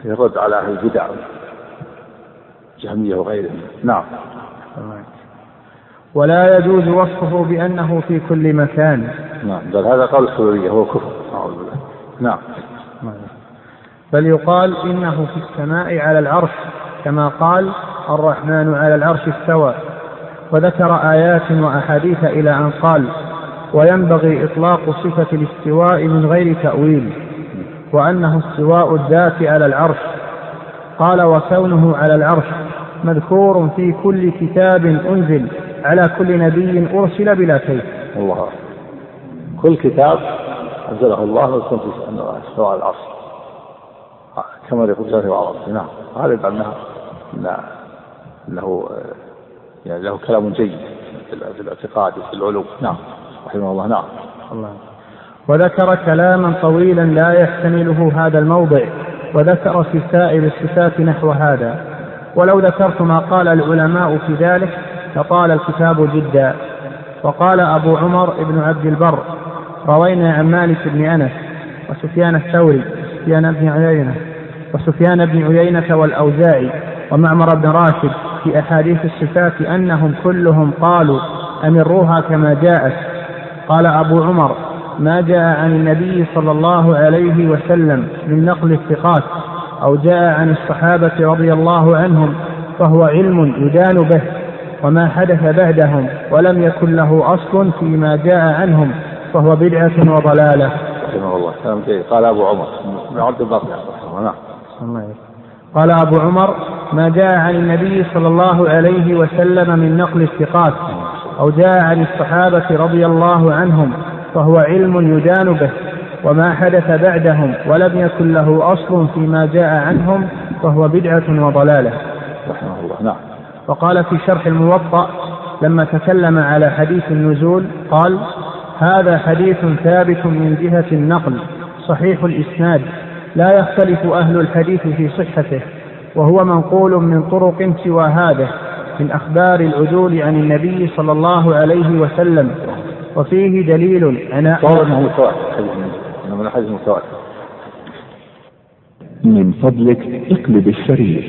في الرد على أهل البدع. جهمية وغيرهم. نعم.
ولا يجوز وصفه بأنه في كل مكان.
نعم. بل هذا قول الحلولية هو كفر. أعوذ بالله نعم.
بل يقال إنه في السماء على العرش كما قال الرحمن على العرش استوى. وذكر آيات وأحاديث إلى أن قال وينبغي إطلاق صفة الاستواء من غير تأويل وأنه استواء الذات على العرش. قال وكونه على العرش مذكور في كل كتاب أنزل على كل نبي أرسل بلا كيف
الله. كل كتاب أنزله الله ويكون في على العرش. كما يقول جل وعلا نعم. هذا يدعى أنه يعني له كلام جيد في الاعتقاد وفي العلوم. نعم. رحمه الله. نعم. الله.
وذكر كلاما طويلا لا يحتمله هذا الموضع وذكر في سائر الصفات نحو هذا. ولو ذكرت ما قال العلماء في ذلك لطال الكتاب جدا. وقال أبو عمر بن عبد البر روينا عن مالك بن أنس وسفيان الثوري وسفيان بن عيينة وسفيان بن عيينة والأوزاعي ومعمر بن راشد في أحاديث الصفات أنهم كلهم قالوا أمروها كما جاءت. قال أبو عمر ما جاء عن النبي صلى الله عليه وسلم من نقل الثقات أو جاء عن الصحابة رضي الله عنهم فهو علم يدان به وما حدث بعدهم ولم يكن له أصل فيما جاء عنهم فهو بدعة وضلالة.
رحمه الله. كلام جيد. قال أبو عمر. بن عبد الله.
قال أبو عمر ما جاء عن النبي صلى الله عليه وسلم من نقل الثقات أو جاء عن الصحابة رضي الله عنهم فهو علم يدان به وما حدث بعدهم ولم يكن له أصل فيما جاء عنهم فهو بدعة وضلالة.
رحمه الله. نعم.
وقال في شرح الموطأ لما تكلم على حديث النزول قال هذا حديث ثابت من جهة النقل صحيح الإسناد لا يختلف أهل الحديث في صحته وهو منقول من طرق سوى هذا من أخبار العدول عن النبي صلى الله عليه وسلم وفيه دليل
أنه متواتر من حديث متواتر
من فضلك اقلب الشريط.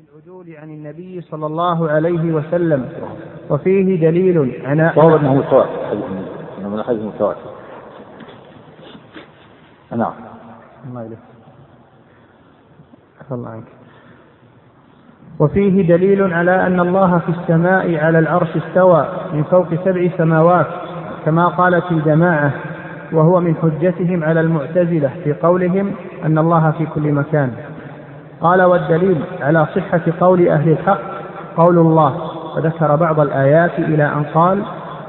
العدول عن النبي صلى الله عليه وسلم وفيه دليل على
صواب انه متواتر؟ انه من الحديث متواتر. نعم
الله الله عنك. وفيه دليل على أن الله في السماء على العرش استوى من فوق سبع سماوات كما قالت الجماعة وهو من حجتهم على المعتزلة في قولهم أن الله في كل مكان. قال والدليل على صحة قول أهل الحق قول الله وذكر بعض الآيات إلى أن قال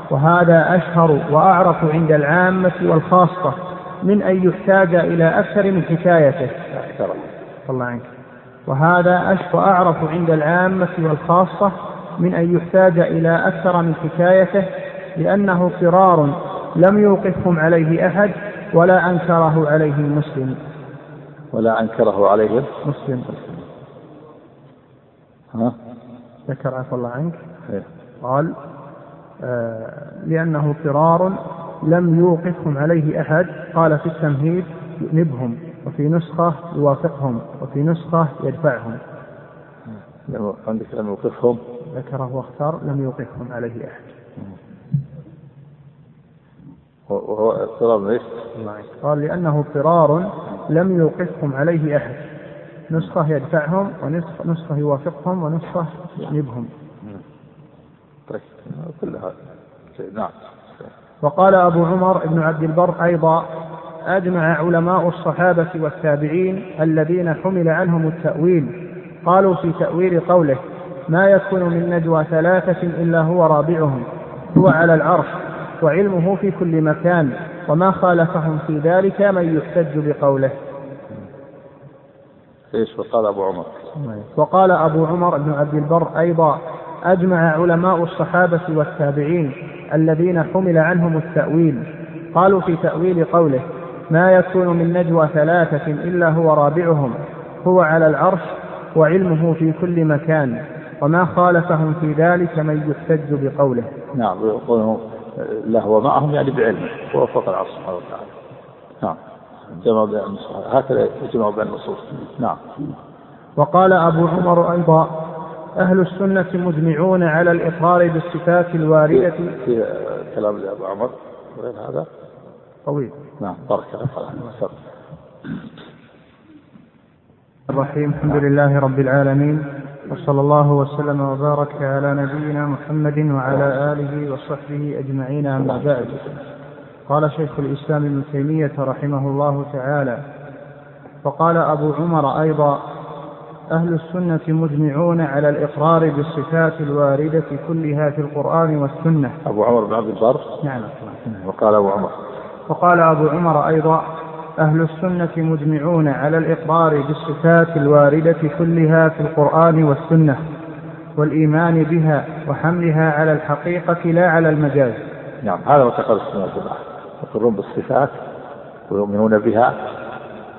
وهذا أشهر وأعرف عند العامة والخاصة من أن يحتاج إلى أكثر من حكايته. الله عنك. وهذا أشهر وأعرف عند العامة والخاصة من أن يحتاج إلى أكثر من حكايته لأنه قرار لم يوقفهم عليه أحد ولا أنكره عليه مسلم.
ولا أنكره عليهم
مسلم
ها؟
ذكر عفى الله عنك.
إيه.
قال آه لأنه قرار لم يوقفهم عليه أحد. قال في التمهيد يؤنبهم وفي نسخة يوافقهم وفي نسخة يدفعهم.
لم- عندك لم يوقفهم؟
ذكره واختار لم يوقفهم عليه أحد.
وهو اضطراب إيش؟
قال لأنه قرار لم يوقفهم عليه أحد. نسخة يدفعهم ونسخة نسخة يوافقهم ونسخة يؤنبهم
طيب كلها شيء. نعم.
وقال أبو عمر بن عبد البر أيضا أجمع علماء الصحابة والتابعين الذين حمل عنهم التأويل. قالوا في تأويل قوله ما يكون من نجوى ثلاثة إلا هو رابعهم. هو على العرش. وعلمه في كل مكان. وما خالفهم في ذلك من يحتج بقوله.
إيش؟ وقال أبو عمر.
وقال أبو عمر بن عبد البر أيضا أجمع علماء الصحابة والتابعين الذين حمل عنهم التأويل. قالوا في تأويل قوله ما يكون من نجوى ثلاثة إلا هو رابعهم. هو على العرش وعلمه في كل مكان. وما خالفهم في ذلك من يحتج بقوله.
نعم له ومعهم يعني بعلمه هو فوق العرش سبحانه وتعالى. نعم. جمع بين النصوص. هكذا يجمع بين النصوص. نعم.
وقال أبو عمر أيضا أهل السنة مجمعون على الإقرار بالصفات الواردة.
في كلام لأبو عمر وغير هذا.
طويل.
نعم. بارك الله فيك.
الرحيم. الحمد لله رب العالمين. وصلى الله وسلم وبارك على نبينا محمد وعلى آله وصحبه أجمعين أما بعد. قال شيخ الإسلام ابن تيمية رحمه الله تعالى وقال أبو عمر أيضا أهل السنة مجمعون على الإقرار بالصفات الواردة كلها في القرآن والسنة.
أبو عمر بن عبد البر؟
نعم
وقال أبو عمر.
وقال أبو عمر أيضا أهل السنة مجمعون على الإقرار بالصفات الواردة كلها في القرآن والسنة والإيمان بها وحملها على الحقيقة لا على المجاز.
نعم هذا معتقد السنة والجماعه يقرون بالصفات ويؤمنون بها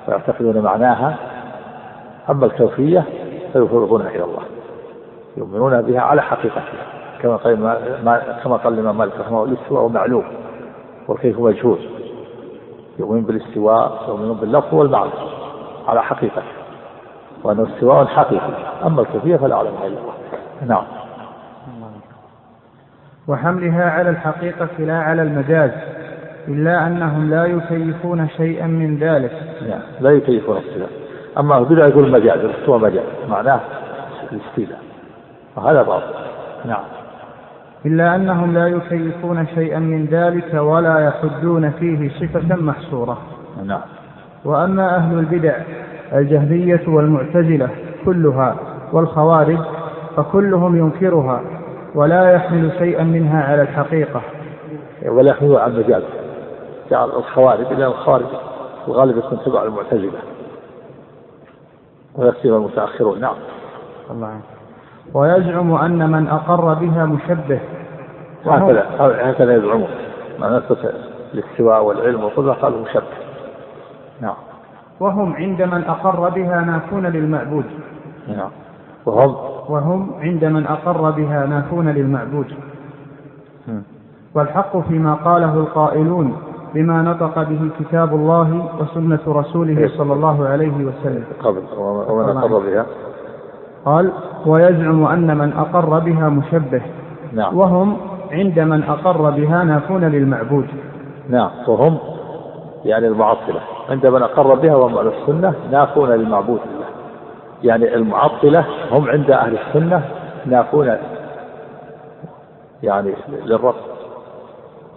ويعتقدون معناها. أما الكيفيه فيفرغونها إلى الله يؤمنون بها على حقيقتها كما قال ما ما كما قال الإمام مالك رحمه الله الاستواء معلوم والكيف مجهول. يؤمن بالاستواء يؤمنون باللفظ والمعنى. على حقيقته وانه استواء حقيقي. أما الكيفيه فلا يعلمها إلا الله. نعم.
وحملها على الحقيقة لا على المجاز إلا أنهم لا يكيفون شيئا من ذلك.
نعم. لا يكيفون الصفات أما البدع يقول مجاز الاستواء مجاز. معناه الاستيلاء. وهذا باطل. نعم.
إلا أنهم لا يكيفون شيئا من ذلك ولا يحدون فيه صفة محصورة.
نعم.
وأما أهل البدع الجهمية والمعتزلة كلها والخوارج فكلهم ينكرها ولا يحمل شيئا منها على الحقيقة.
ولا يحملون عن مجاز جعل الخوارج لأن الخوارج الغالب يكون تبع المعتزلة. ويكثر المتأخرون. نعم.
الله. ويزعم أن من أقر بها مشبه. وهم-
هكذا يزعمون. ما نثبت الاستواء والعلم والقدرة قالوا مشبه نعم.
وهم عند من أقر بها نافون للمعبود.
نعم. وهم؟
وهم عند من أقر بها نافون للمعبود. والحق فيما قاله القائلون بما نطق به كتاب الله وسنة رسوله صلى الله عليه وسلم.
قبل. ومن اقر بها؟
قال ويزعم أن من أقر بها مشبه.
نعم.
وهم عند من أقر بها نافون للمعبود.
نعم وهم يعني المعطلة. عند من أقر بها وهم أهل السنة نافون للمعبود لله يعني المعطلة هم عند أهل السنة نافون يعني للرب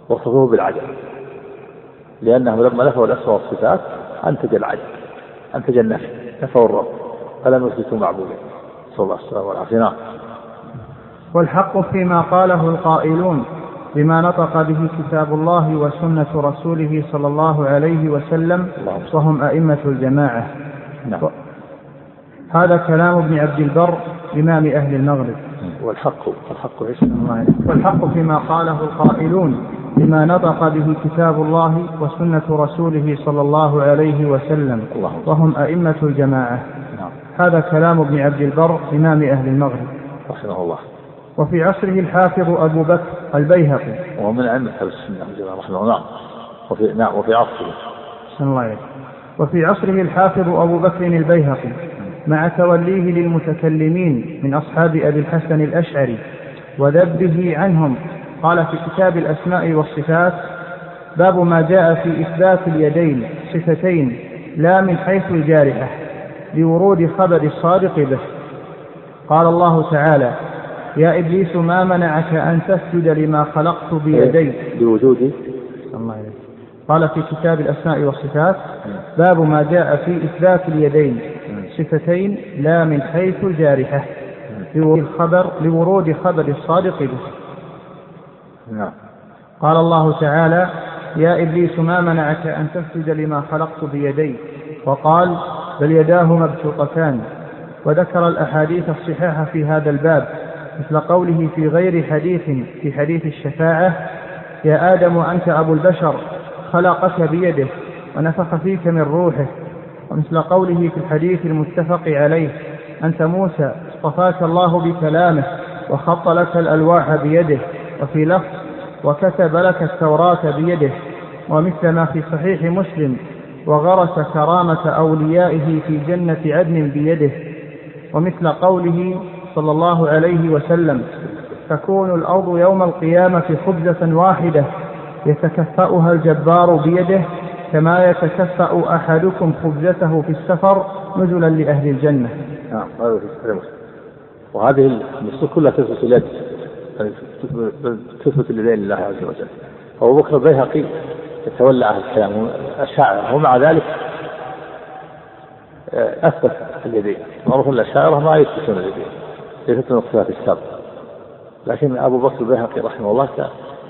وصفوه بالعدل لأنهم لما نفوا الأسماء والصفات أنتج العدل أنتج النفي نفوا الرب فلم يثبتوا معبودا صلى الله عليه وسلم. والعافية نعم.
والحق فيما قاله القائلون بما نطق به كتاب الله وسنة رسوله صلى الله عليه وسلم وهم أئمة الجماعة.
نعم.
هذا كلام ابن عبد البر إمام أهل المغرب.
والحق الحق إيش؟
والحق فيما قاله القائلون بما نطق به كتاب الله وسنة رسوله صلى الله عليه وسلم
الله.
وهم أئمة الجماعة.
نعم.
هذا كلام ابن عبد البر إمام أهل المغرب.
رحمه الله.
وفي عصره الحافظ أبو بكر البيهقي.
ومن أئمة أهل السنة والجماعة رحمه الله نعم. وفي نعم وفي عصره.
أحسن الله عليك. وفي عصره الحافظ أبو بكر البيهقي مع توليه للمتكلمين من أصحاب أبي الحسن الأشعري وذبه عنهم قال في كتاب الأسماء والصفات باب ما جاء في إثبات اليدين صفتين لا من حيث الجارحة لورود خبر الصادق به. قال الله تعالى يا إبليس ما منعك أن تسجد لما خلقت بيدي
بوجود
الله عليك. قال في كتاب الأسماء والصفات باب ما جاء في إثبات اليدين صفتين لا من حيث الجارحة لورود الخبر لورود خبر الصادق به.
نعم.
قال الله تعالى يا إبليس ما منعك أن تسجد لما خلقت بيدي وقال بل يداه مبسوطتان. وذكر الأحاديث الصحيحة في هذا الباب. مثل قوله في غير حديث في حديث الشفاعة يا آدم أنت أبو البشر خلقك بيده ونفخ فيك من روحه. ومثل قوله في الحديث المتفق عليه أنت موسى اصطفاك الله بكلامه وخط لك الألواح بيده وفي لفظ وكتب لك التوراة بيده ومثل ما في صحيح مسلم وغرس كرامة أوليائه في جنة عدن بيده. ومثل قوله صلى الله عليه وسلم تكون الأرض يوم القيامة خبزة واحدة يتكفأها الجبار بيده كما يتكفأ أحدكم خبزته في السفر نزلا لأهل الجنة.
نعم هذا وهذه النصوص كلها تثبت اليد تثبت اليدين لله عز وجل. أبو بكر البيهقي يتولى أهل الكلام الأشاعرة ومع ذلك آه، أثبت اليدين. معروف الأشاعرة ما يثبتون اليدين. يثبتون الصفات السابقة لكن أبو بكر البيهقي رحمه الله كان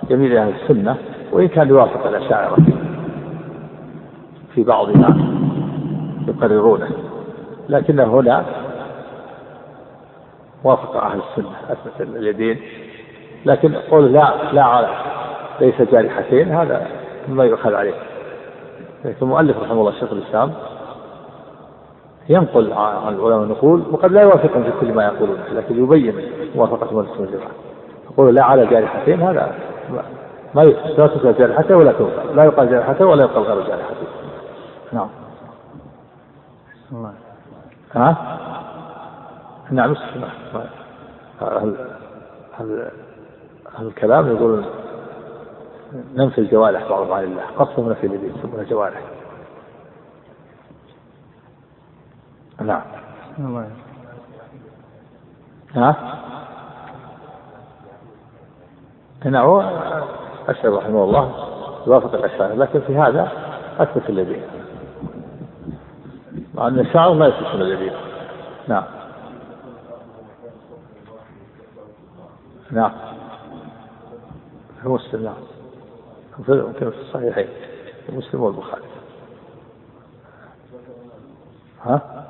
يميل إلى السنة وإن كان يوافق الأشاعرة في بعض ما يقررونه. لكنه هنا وافق أهل السنة أثبت اليدين. لكن قول لا لا على ليس جارحتين هذا مما يؤخذ عليه. لكن المؤلف رحمه الله شيخ الإسلام ينقل عن العلماء النقول وقد لا يوافقهم في كل ما يقولون لكن يبين موافقة من السنة والجماعة يقول لا على جارحتين هذا ما لا تقال جارحته ولا توقع لا يقال جارحته ولا يقال غير جارحته. نعم.
الله
ها؟ نعم هل هل هل الكلام يقول ننفي الجوارح بعضها عن الله قصهم نفي اليدين يسمونها جوارح. نعم
الله
ها؟ هنا هو أشهد رحمه الله يوافق الأشاعرة لكن في هذا أثبت اليدين. مع أن الشعر لا يثبتون اليدين. نعم. نعم. في مسلم نعم. في الصحيحين مسلم والبخاري. ها؟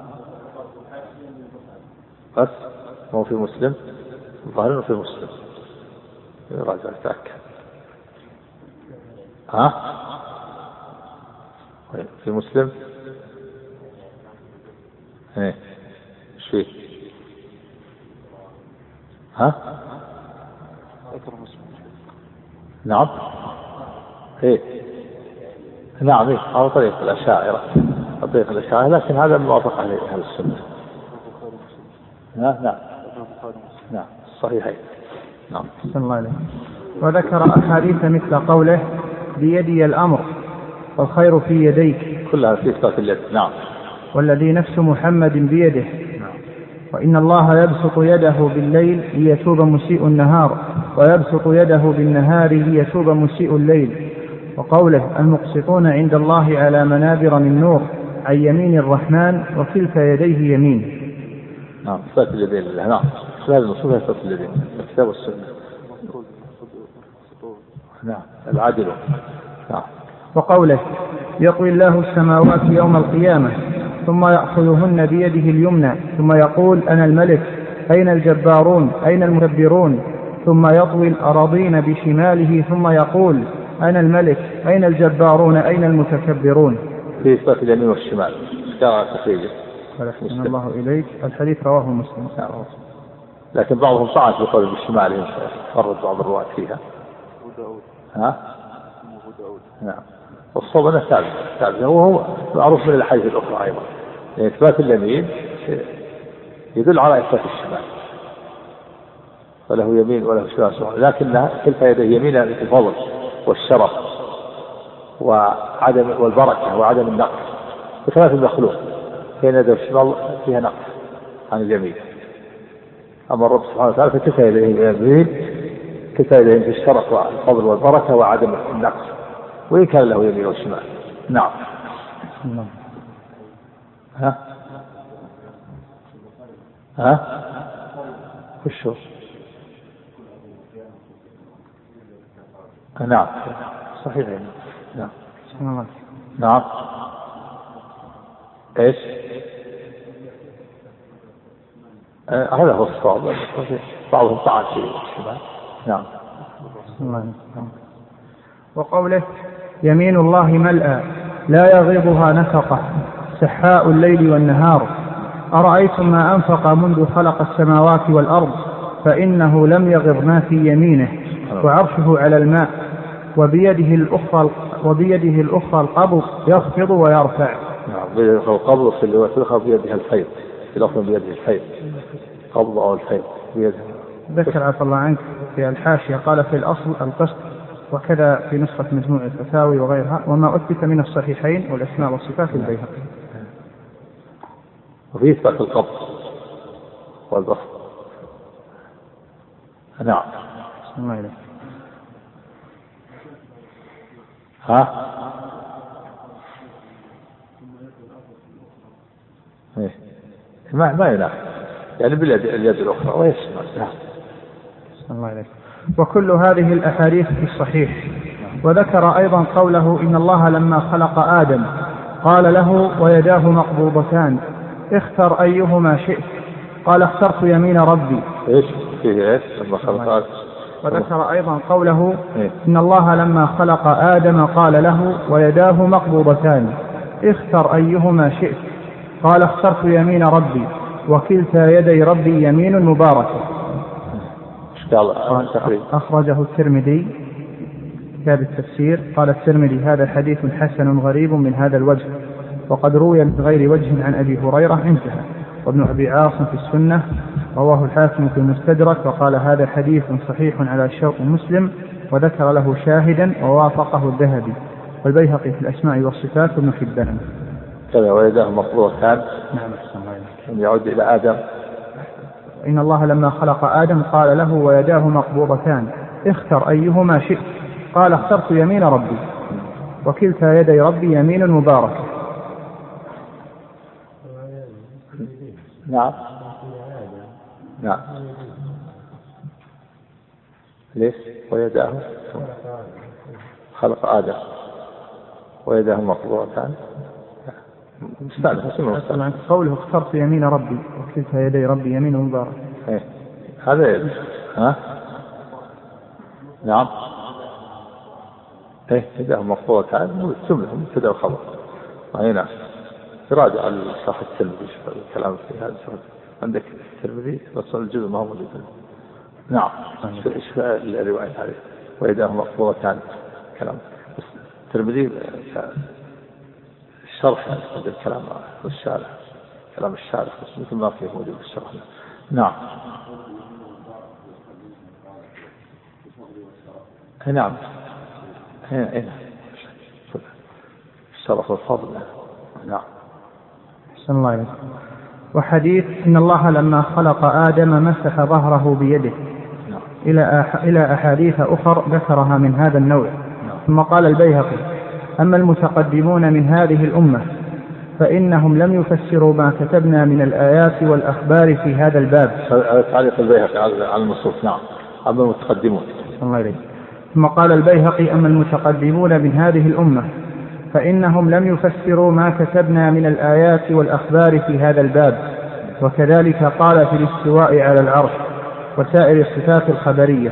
بس مو في مسلم الظاهر إنه في مسلم. يراجع تأكد ها؟ طيب، في مسلم؟ إيه. إيش فيه؟ ها؟ نعم. إيه. نعم إيه. على طريق الأشاعرة. على طريق الأشاعرة لكن هذا موافق عليه أهل السنة. نعم نعم. نعم. صحيحين.
نعم. الله عليه وذكر أحاديث مثل قوله بيدي الأمر والخير في يديك.
كلها في صفات اليد. نعم.
والذي نفس محمد بيده. وإن الله يبسط يده بالليل ليتوب مسيء النهار ويبسط يده بالنهار ليتوب مسيء الليل. وقوله المقسطون عند الله على منابر من نور عن يمين الرحمن وكلتا يديه يمين.
نعم صفات اليدين لله. نعم هذه النصوص صفات اليدين الكتاب والسنة. نعم العدل. نعم.
وقوله يطوي الله السماوات يوم القيامة ثم يأخذهن بيده اليمنى ثم يقول أنا الملك أين الجبارون؟ أين المدبرون؟ ثم يطوي الأراضين بشماله ثم يقول أنا الملك أين الجبارون؟ أين المتكبرون؟
في صفة اليمين والشمال. قراءة
قال الله إليك. الحديث رواه مسلم.
لكن بعضهم طعن في قول بالشمال فرد بعض الرواة فيها. ها؟ نعم. والصواب أنه ثابت ثابت. وهو معروف من الأحاديث الأخرى أيضا. يعني إثبات اليمين يدل على إثبات الشمال. فله يمين وله شمال. لكنها كلتا يديه يمين الفضل والشرف وعدم والبركة وعدم النقص. بخلاف المخلوق. فإن يده الشمال فيها نقص عن اليمين أما الرب سبحانه وتعالى فكفى يديه اليمين كفى يديه في الشرف والفضل والبركة وعدم النقص وإن كان له يمين وشمال. نعم. ها؟ ها؟ وشو نعم. صحيح. نعم. نعم. إيش؟ آه هذا هو الصواب. بعضهم طعن في نعم.
وقوله يمين الله ملأى لا يغيضها نفقة سحاء الليل والنهار. أرأيتم ما أنفق منذ خلق السماوات والأرض؟ فإنه لم يغض ما في يمينه وعرشه على الماء وبيده الأخرى وبيده الأخرى القبض يخفض ويرفع.
بيده القبض في الأخرى بيده الفيض في لفظ بيده الفيض قبض أو الفيض بيده.
ذكر عفى الله عنك في الحاشية قال في الأصل القسط وكذا في نسخة مجموع الفتاوي وغيرها وما أثبت من الصحيحين والأسماء والصفات البيهقي
وفي إثبات القبض والبسط. نعم. الله إليك ها؟ إيه. ما ما ينافي يعني باليد اليد الأخرى. ويسمع نعم.
الله عليك وكل هذه الأحاديث في الصحيح. وذكر أيضا قوله إن الله لما خلق آدم قال له ويداه مقبوضتان. اختر أيهما شئت. قال اخترت يمين ربي.
إيش؟ فيه إيش؟ لما خلق آدم.
وذكر أيضا قوله إيه؟ إن الله لما خلق آدم قال له ويداه مقبوضتان. اختر أيهما شئت. قال اخترت يمين ربي وكلتا يدي ربي يمين مباركة. أخرجه الترمذي كتاب التفسير. قال الترمذي هذا حديث حسن غريب من هذا الوجه وقد روي من غير وجه عن أبي هريرة انتهى وابن أبي عاصم في السنة رواه الحاكم في المستدرك وقال هذا حديث صحيح على شرط مسلم وذكر له شاهدا ووافقه الذهبي والبيهقي في الأسماء والصفات وابن حبان.
كذا ويداه مقبوضتان نعم يعود إلى آدم.
إن الله لما خلق آدم قال له ويداه مقبوضتان اختر أيهما شئت. قال اخترت يمين ربي وكلتا يدي ربي يمين مباركة
نعم. نعم. ليش؟ ويداه. خلق آدم. ويداه مقبوضتان.
مستأنف قوله اخترت يمين ربي وكلتا يدي ربي يمين مبارك.
إيه. هذا ها؟ نعم. إيه اذا مقبوضة تعالى جملة مبتدا وخبر أي نعم. راجع على صح الترمذي الكلام في هذا عندك الترمذي؟ بس الجزء ما هو موجود. نعم. إيش الرواية هذه. وإذا مقبوضتان كلام. الترمذي الشرح الكلام الشارح كلام الشارح مثل ما فيه موجود في الشرح. نعم. نعم. هنا الشرف والفضل. نعم.
أحسن الله عليك وحديث إن الله لما خلق آدم مسح ظهره بيده.
نعم.
إلى إلى أحاديث أخر ذكرها من هذا النوع.
نعم.
ثم قال البيهقي أما المتقدمون من هذه الأمة فإنهم لم يفسروا ما كتبنا من الآيات والأخبار في هذا الباب.
تعليق البيهقي على النصوص نعم. أما المتقدمون.
الله إليك ثم قال البيهقي أما المتقدمون من هذه الأمة فإنهم لم يفسروا ما كتبنا من الآيات والأخبار في هذا الباب. وكذلك قال في الاستواء على العرش وسائر الصفات الخبرية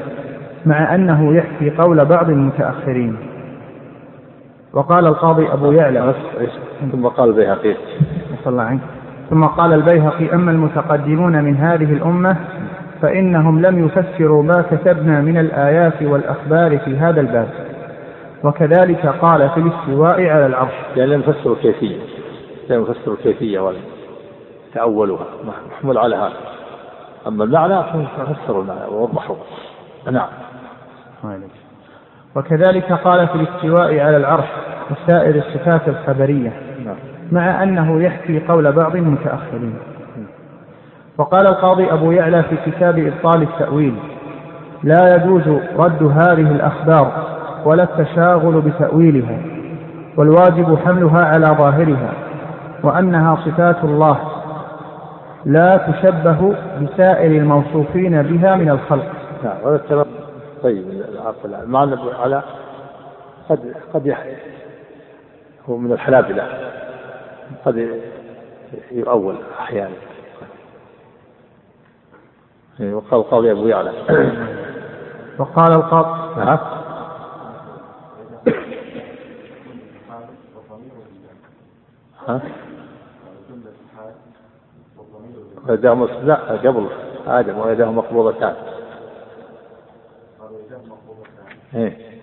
مع أنه يحكي قول بعض المتأخرين. وقال القاضي أبو يعلى.
ثم قال البيهقي.
الله عنك. ثم قال البيهقي أما المتقدمون من هذه الأمة فإنهم لم يفسروا ما كتبنا من الآيات والأخبار في هذا الباب. وكذلك قال في الاستواء على العرش.
يعني لم يفسروا الكيفية. لم يفسروا الكيفية ولا تأولوها. محمول على هذا. أما المعنى فسروا المعنى ووضحوا نعم.
وكذلك قال في الاستواء على العرش وسائر الصفات الخبرية. مع أنه يحكي قول بعض المتأخرين وقال القاضي أبو يعلى في كتاب إبطال التأويل لا يجوز رد هذه الأخبار ولا التشاغل بتأويلها والواجب حملها على ظاهرها وأنها صفات الله لا تشبه بسائر الموصوفين بها من الخلق.
نعم طيب المعنى على قد قد هو من الحنابلة. قد يؤول أحيانا. وقال قاضي أبو يعلى.
وقال القاضي
نعم ها؟ لا قبل آدم ويداه مقبوضتان. إيه.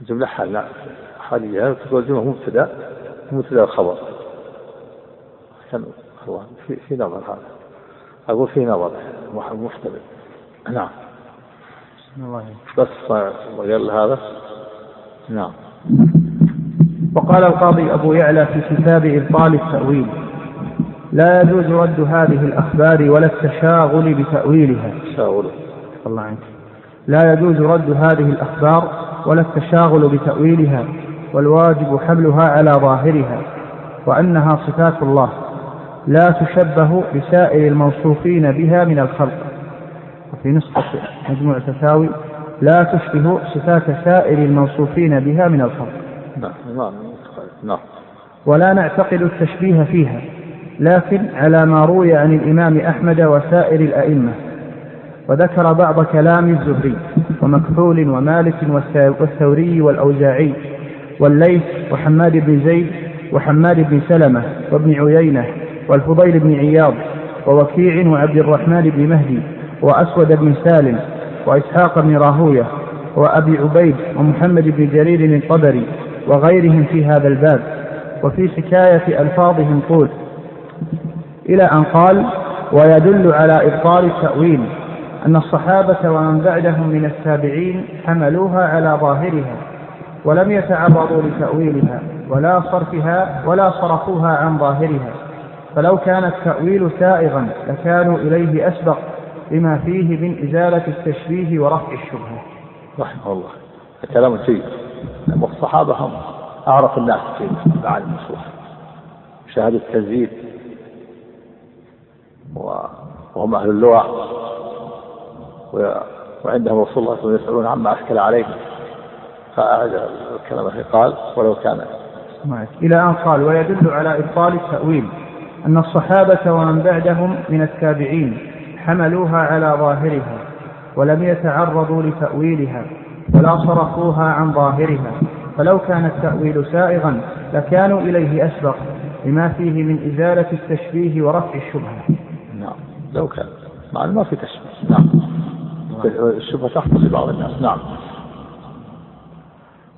الجملة حال لا. حاليا تقول الجملة مبتدأ. مبتدأ الخبر. كان الله في في نظر هذا. أقول في نظر. محتمل. نعم.
الله.
بس وقال هذا. نعم.
وقال القاضي أبو يعلى في كتاب إبطال التأويل. لا يجوز رد هذه الأخبار ولا التشاغل بتأويلها.
تشاغل.
الله عنك. لا يجوز رد هذه الأخبار ولا التشاغل بتأويلها والواجب حملها على ظاهرها وأنها صفات الله لا تشبه بسائر الموصوفين بها من الخلق. وفي نسخة مجموع تساوي لا تشبه صفات سائر الموصوفين بها من الخلق.
نعم نعم نعم.
ولا نعتقد التشبيه فيها. لكن على ما روي عن الإمام أحمد وسائر الأئمة وذكر بعض كلام الزهري ومكحول ومالك والثوري والأوزاعي والليث وحماد بن زيد وحماد بن سلمة وابن عيينة والفضيل بن عياض ووكيع وعبد الرحمن بن مهدي وأسود بن سالم وإسحاق بن راهوية وأبي عبيد ومحمد بن جرير الطبري وغيرهم في هذا الباب وفي حكاية ألفاظهم طول إلى أن قال ويدل على إبطال التأويل أن الصحابة ومن بعدهم من التابعين حملوها على ظاهرها ولم يتعرضوا لتأويلها ولا صرفها ولا صرفوها عن ظاهرها فلو كان التأويل سائغا لكانوا إليه أسبق لما فيه من إزالة التشبيه ورفع الشبهة.
رحمه الله. كلام جيد. والصحابة هم أعرف الناس في معاني النصوص شهادة التنزيل وهم أهل اللغة. وعندهم رسول الله صلى الله عليه وسلم يسألون عما أشكل عليهم. فأعد الكلام قال ولو كان.
إلى أن قال ويدل على إبطال التأويل أن الصحابة ومن بعدهم من التابعين حملوها على ظاهرها ولم يتعرضوا لتأويلها ولا صرفوها عن ظاهرها. فلو كان التأويل سائغا لكانوا إليه أسبق لما فيه من إزالة التشبيه ورفع الشبهة.
لو كان. مع ما في تشبيه. نعم. الشبهة تحصل لبعض الناس. نعم.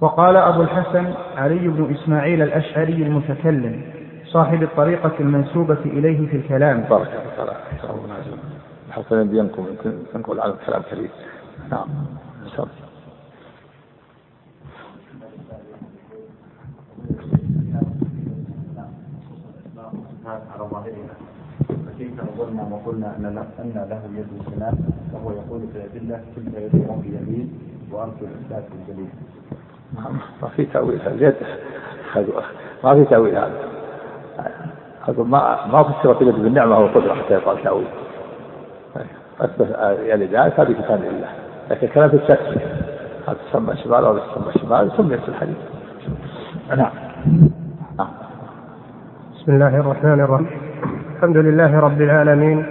وقال أبو الحسن علي بن إسماعيل الأشعري المتكلم صاحب الطريقة المنسوبة إليه في الكلام.
بارك الله حسنا بينكم ينقل على الكلام كريم. نعم.
على ظاهرها نظرنا وقلنا له أن له يد السماء وهو يقول في الادله تلك يد ربي يمين وأرجو الاثبات الجليل.
ما في تأويل اليد ما في تأويل هذا. ما ما فسرت اليد بالنعمة والقدره حتى يقال تأويل. اثبت يعني ذلك هذه كتاب الله. لكن كلام في التسميه هذا تسمى شمال وهذا تسمى شمال سميت في الحديث. نعم نعم.
بسم الله الرحمن الرحيم. الحمد لله رب العالمين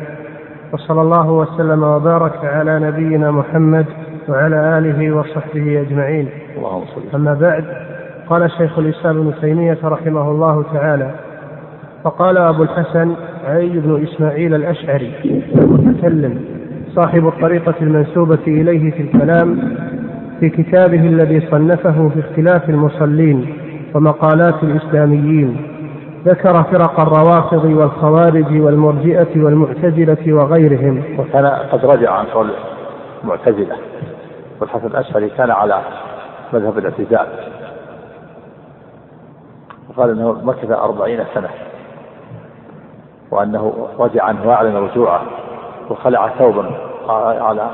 وصلى الله وسلم وبارك على نبينا محمد وعلى آله وصحبه أجمعين.
اللهم صل
أما بعد قال شيخ الإسلام ابن تيمية رحمه الله تعالى فقال أبو الحسن علي بن إسماعيل الأشعري المتكلم صاحب الطريقة المنسوبة إليه في الكلام في كتابه الذي صنفه في اختلاف المصلين ومقالات الإسلاميين. ذكر فرق الروافض والخوارج والمرجئة والمعتزلة وغيرهم.
وكان قد رجع عن قول المعتزلة والحسن الأشعري كان على مذهب الاعتزال. وقال إنه مكث أربعين سنة وأنه رجع عنه وأعلن رجوعه وخلع ثوبا على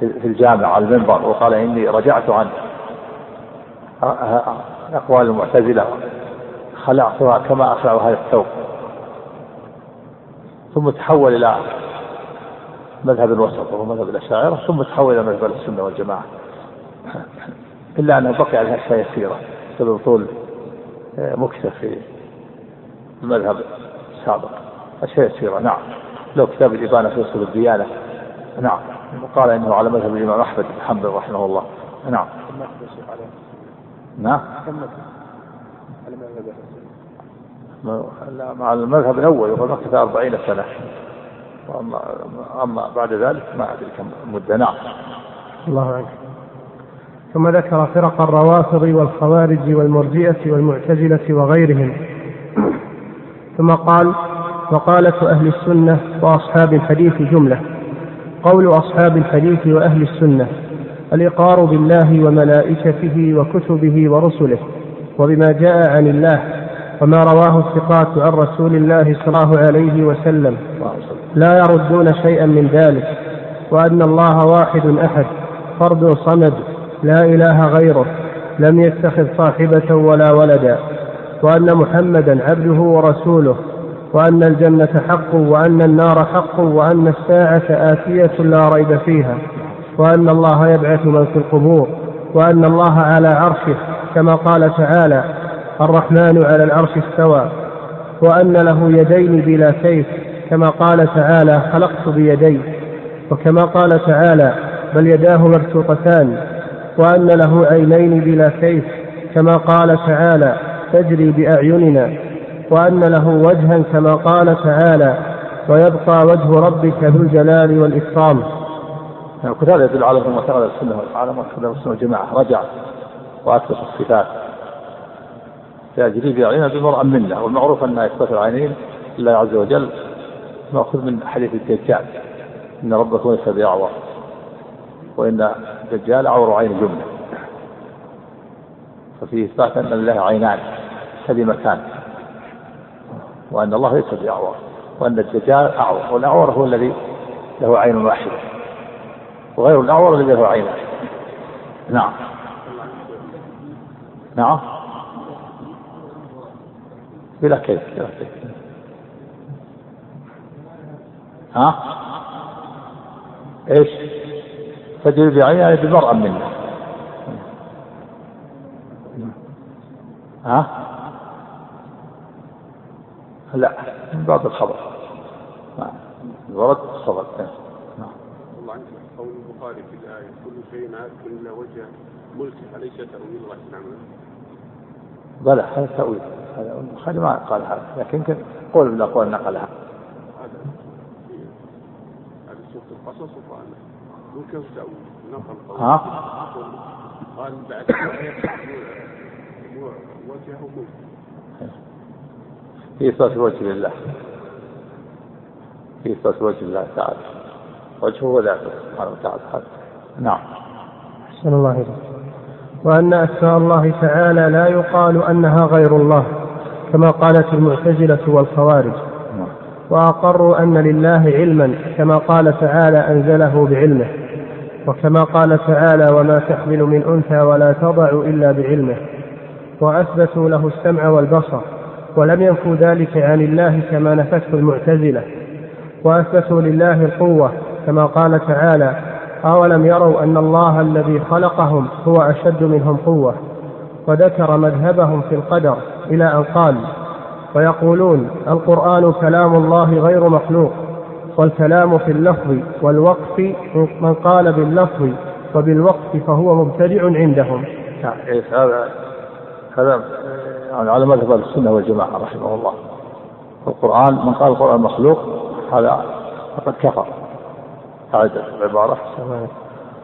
في الجامع على المنبر وقال إني رجعت عن أقوال المعتزلة خلعتها كما أخلع هذا الثوب. ثم تحول إلى مذهب الوسط وهو مذهب الأشاعرة ثم تحول إلى مذهب السنة والجماعة. إلا أنه بقي عليها أشياء يسيرة بسبب طول آه، مكثة في المذهب السابق. أشياء يسيرة نعم. لو كتاب الإبانة في أصول الديانة نعم. وقال إنه على مذهب الإمام أحمد بن حنبل رحمه الله. نعم. نعم. مع المذهب الأول وقد مكث أربعين سنة. وأما أما بعد ذلك ما أدري كم مدة. نعم.
الله عنك ثم ذكر فرق الروافض والخوارج والمرجئة والمعتزلة وغيرهم. ثم قال وقالة أهل السنة وأصحاب الحديث جملة. قول أصحاب الحديث وأهل السنة الإقرار بالله وملائكته وكتبه ورسله وبما جاء عن الله وما رواه الثقات عن رسول الله صلى الله عليه وسلم. لا يردون شيئا من ذلك وأن الله واحد أحد فرد صمد لا إله غيره لم يتخذ صاحبة ولا ولدا وأن محمدا عبده ورسوله وأن الجنة حق وأن النار حق وأن الساعة آتية لا ريب فيها وأن الله يبعث من في القبور وأن الله على عرشه كما قال تعالى الرحمن على العرش استوى وأن له يدين بلا كيف كما قال تعالى خلقت بيدي. وكما قال تعالى بل يداه مبسوطتان وأن له عينين بلا كيف كما قال تعالى تجري بأعيننا. وأن له وجها كما قال تعالى ويبقى وجه ربك ذو الجلال والإكرام.
يعني يدل على ما ترى السنة وعلى ما السنة والجماعة. رجع وأثبت الصفات. تجري بأعيننا بمرأة منا والمعروف أن إثبات العينين لله عز وجل مأخوذ من حديث الدجال. إن ربكم ليس بأعور وإن الدجال أعور عين جملة. ففيه إثبات أن لله عينان مكان. وأن الله ليس بأعور وأن الدجال أعور. والأعور هو الذي له عين واحدة. وغير الأعور الذي له عينان نعم. نعم. بلا كيف بلا كيف. ها؟ إيش؟ تجري بعينها بمرأة منه ها؟ لا من باب الخبر. ورد الخبر.
نعم الله عنك قول البخاري في الآية كل شيء عاد إلا وجه ملكه أليس تأويل الله نعم
بلى هذا تأويل. هذا البخاري ما قال هذا لكن يمكن قول من الأقوال نقلها.
القصص وقال نقل
ها؟
قال بعد وجهه
في إثبات الوجه لله. في إثبات وجه الله تعالى. وجهه وذاته سبحانه وتعالى. نعم.
أحسن الله إليك. وأن أسماء الله تعالى لا يقال أنها غير الله. كما قالت المعتزلة والخوارج. وأقروا أن لله علما كما قال تعالى أنزله بعلمه. وكما قال تعالى وما تحمل من أنثى ولا تضع إلا بعلمه. وأثبتوا له السمع والبصر ولم ينفوا ذلك عن الله كما نفته المعتزلة. وأثبتوا لله القوة كما قال تعالى أولم يروا أن الله الذي خلقهم هو أشد منهم قوة وذكر مذهبهم في القدر. إلى أن قال ويقولون القرآن كلام الله غير مخلوق والكلام في اللفظ والوقف من قال باللفظ وبالوقف فهو مبتدع عندهم.
نعم. إيه، هذا هذا يعني على مذهب السنة والجماعة رحمه الله. القرآن من قال القرآن مخلوق هذا فقد كفر. أعد العبارة.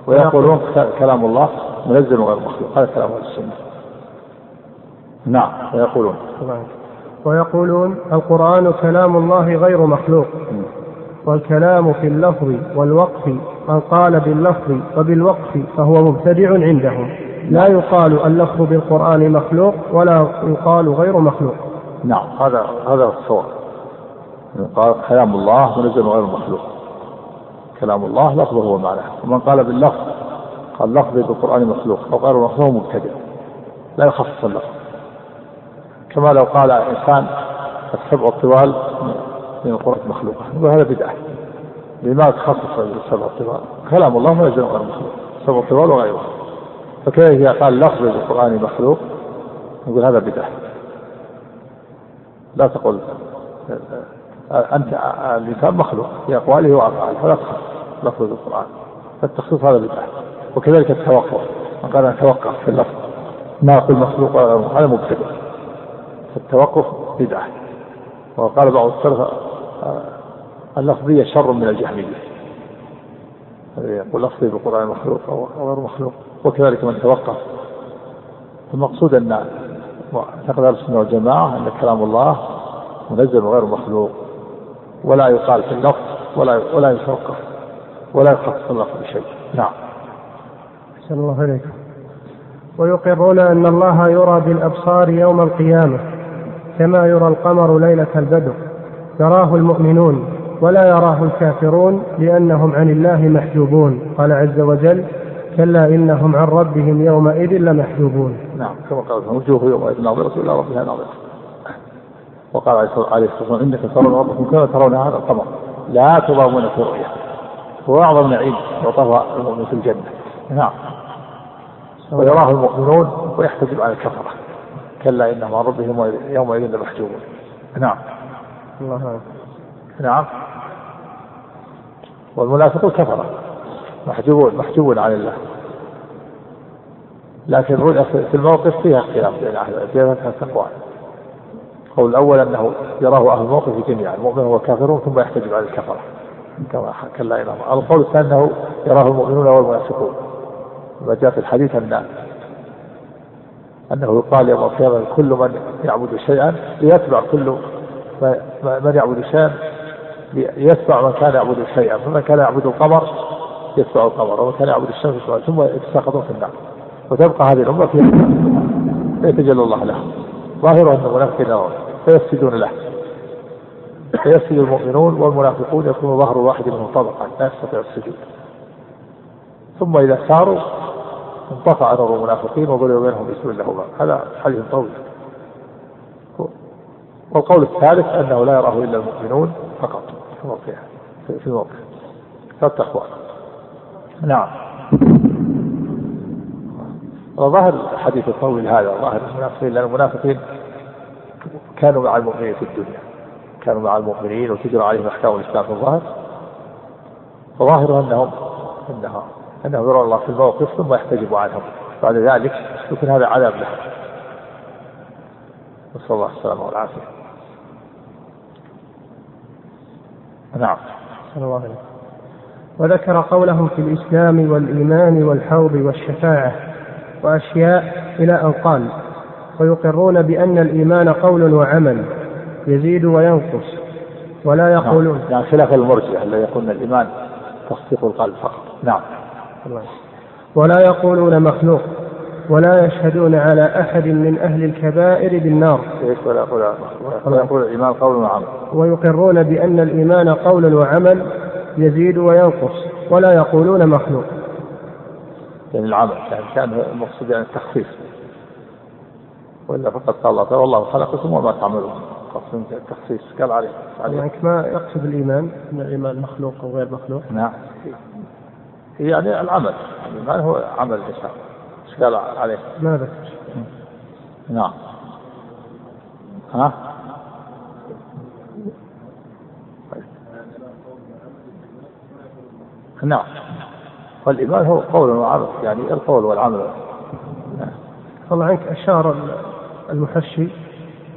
ويقولون كلام الله منزل غير مخلوق. هذا كلام السنة. نعم ويقولون
ويقولون القرآن كلام الله غير مخلوق والكلام في اللفظ والوقف من قال باللفظ وبالوقف فهو مبتدع عندهم. لا يقال اللفظ بالقرآن مخلوق ولا يقال غير مخلوق.
نعم هذا هذا الصواب. قال كلام الله منزل غير مخلوق. كلام الله لفظه هو معناه ومن قال باللفظ قال لفظي بالقرآن مخلوق أو غير مخلوق مبتدع. لا يخصص اللفظ. كما لو قال إنسان السبع الطوال من القرآن مخلوقة. يقول هذا بدعة. لماذا تخصص السبع الطوال كلام الله منزل غير مخلوق. السبع الطوال وغيره. فكيف إذا قال لفظ بالقرآن مخلوق؟ يقول هذا بدعة. لا تقل أنت الإنسان مخلوق في أقواله وأفعاله فلا تخص لفظ القرآن. فالتخصيص هذا بدعة. وكذلك التوقف. من قال أتوقف في اللفظ. ما أقول مخلوق هذا مبتدع فالتوقف بدعة. وقال بعض السلف اللفظية شر من الجهمية يقول لفظي بالقرآن مخلوق أو غير مخلوق وكذلك من توقف. المقصود أن اعتقد أهل السنة والجماعة أن كلام الله منزل وغير مخلوق ولا يقال في اللفظ ولا ولا يتوقف ولا يخصص اللفظ بشيء. نعم.
أحسن الله إليكم ويقرون أن الله يرى بالأبصار يوم القيامة. كما يرى القمر ليلة البدر. يراه المؤمنون ولا يراه الكافرون لأنهم عن الله محجوبون. قال عز وجل كلا إنهم عن ربهم يومئذ لمحجوبون.
نعم كما قال وجوه يومئذ ناظرة إلى ربها ناظرة. وقال عليه الصلاة والسلام إنك ترون ربكم كما ترون هذا القمر. لا تضامون في رؤية هو أعظم نعيم يعطاه المؤمن في الجنة. نعم. ويراه المؤمنون ويحتجب على الكفرة. كلا إنهم عن ربهم يومئذ لمحجوبون. نعم. الله نعم. والمنافقون كفرة. محجوبون محجوبون عن الله. لكن في الموقف فيها اختلاف بين أهل فيها التقوى. القول الأول أنه يراه أهل الموقف جميعا المؤمن والكافرون ثم يحتجب على الكفرة. كما كلا إلى القول الثاني أنه يراه المؤمنون والمنافقون. ما جاء في الحديث أن أنه يقال يوم القيامة كل من يعبد شيئا ليتبع كل من يعبد شيئا يتبع من كان يعبد شيئا. فمن كان يعبد القمر يتبع القمر. ومن كان يعبد الشمس يتبع ثم يتساقطون في النار. وتبقى هذه الأمة في فيتجلى الله له ظاهره أن المنافقين فيفسدون له. فيفسد المؤمنون والمنافقون يكون ظهر الواحد منهم طبقا لا يستطيع السجود. ثم إذا ساروا انقطع نور المنافقين وضرب بينهم بسم الله باب هذا حديث طويل. والقول الثالث أنه لا يراه إلا المؤمنون فقط. في موقعها في موقع. فالتقوى نعم. وظاهر الحديث الطويل هذا. ظاهر المنافقين لأن المنافقين كانوا مع المؤمنين في الدنيا. كانوا مع المؤمنين وتجرى عليهم أحكام الإسلام في الظاهر. فظاهر انهم انها انهم يرون الله في الموقف ثم يحتجب عنهم بعد ذلك يكون هذا عذاب لهم نسأل الله السلامة والعافية. نعم.
الله عليه. وذكر قولهم في الإسلام والإيمان والحوض والشفاعة وأشياء إلى أن قال ويقرون بأن الإيمان قول وعمل يزيد وينقص ولا يقولون.
يعني خلاف المرجع الذي يقولون الإيمان تصديق القلب فقط. نعم.
ولا يقولون مخلوق ولا يشهدون على أحد من أهل الكبائر بالنار.
ولا يقول ولا يقول الإيمان قول وعمل.
ويقرون بأن الإيمان قول وعمل يزيد وينقص ولا يقولون مخلوق.
يعني العمل يعني كان المقصود يعني التخفيف. وإلا فقد قال الله والله خلقكم وما تعملون. قصد التخصيص قال عليه
يعني ما يقصد الإيمان أن الإيمان مخلوق أو غير مخلوق.
نعم. يعني العمل الإيمان هو عمل الإنسان. قال عليه؟
ما ذكر.
نعم. ها؟ نعم. والإيمان هو قول وعمل يعني القول والعمل.
الله عنك أشار المحشي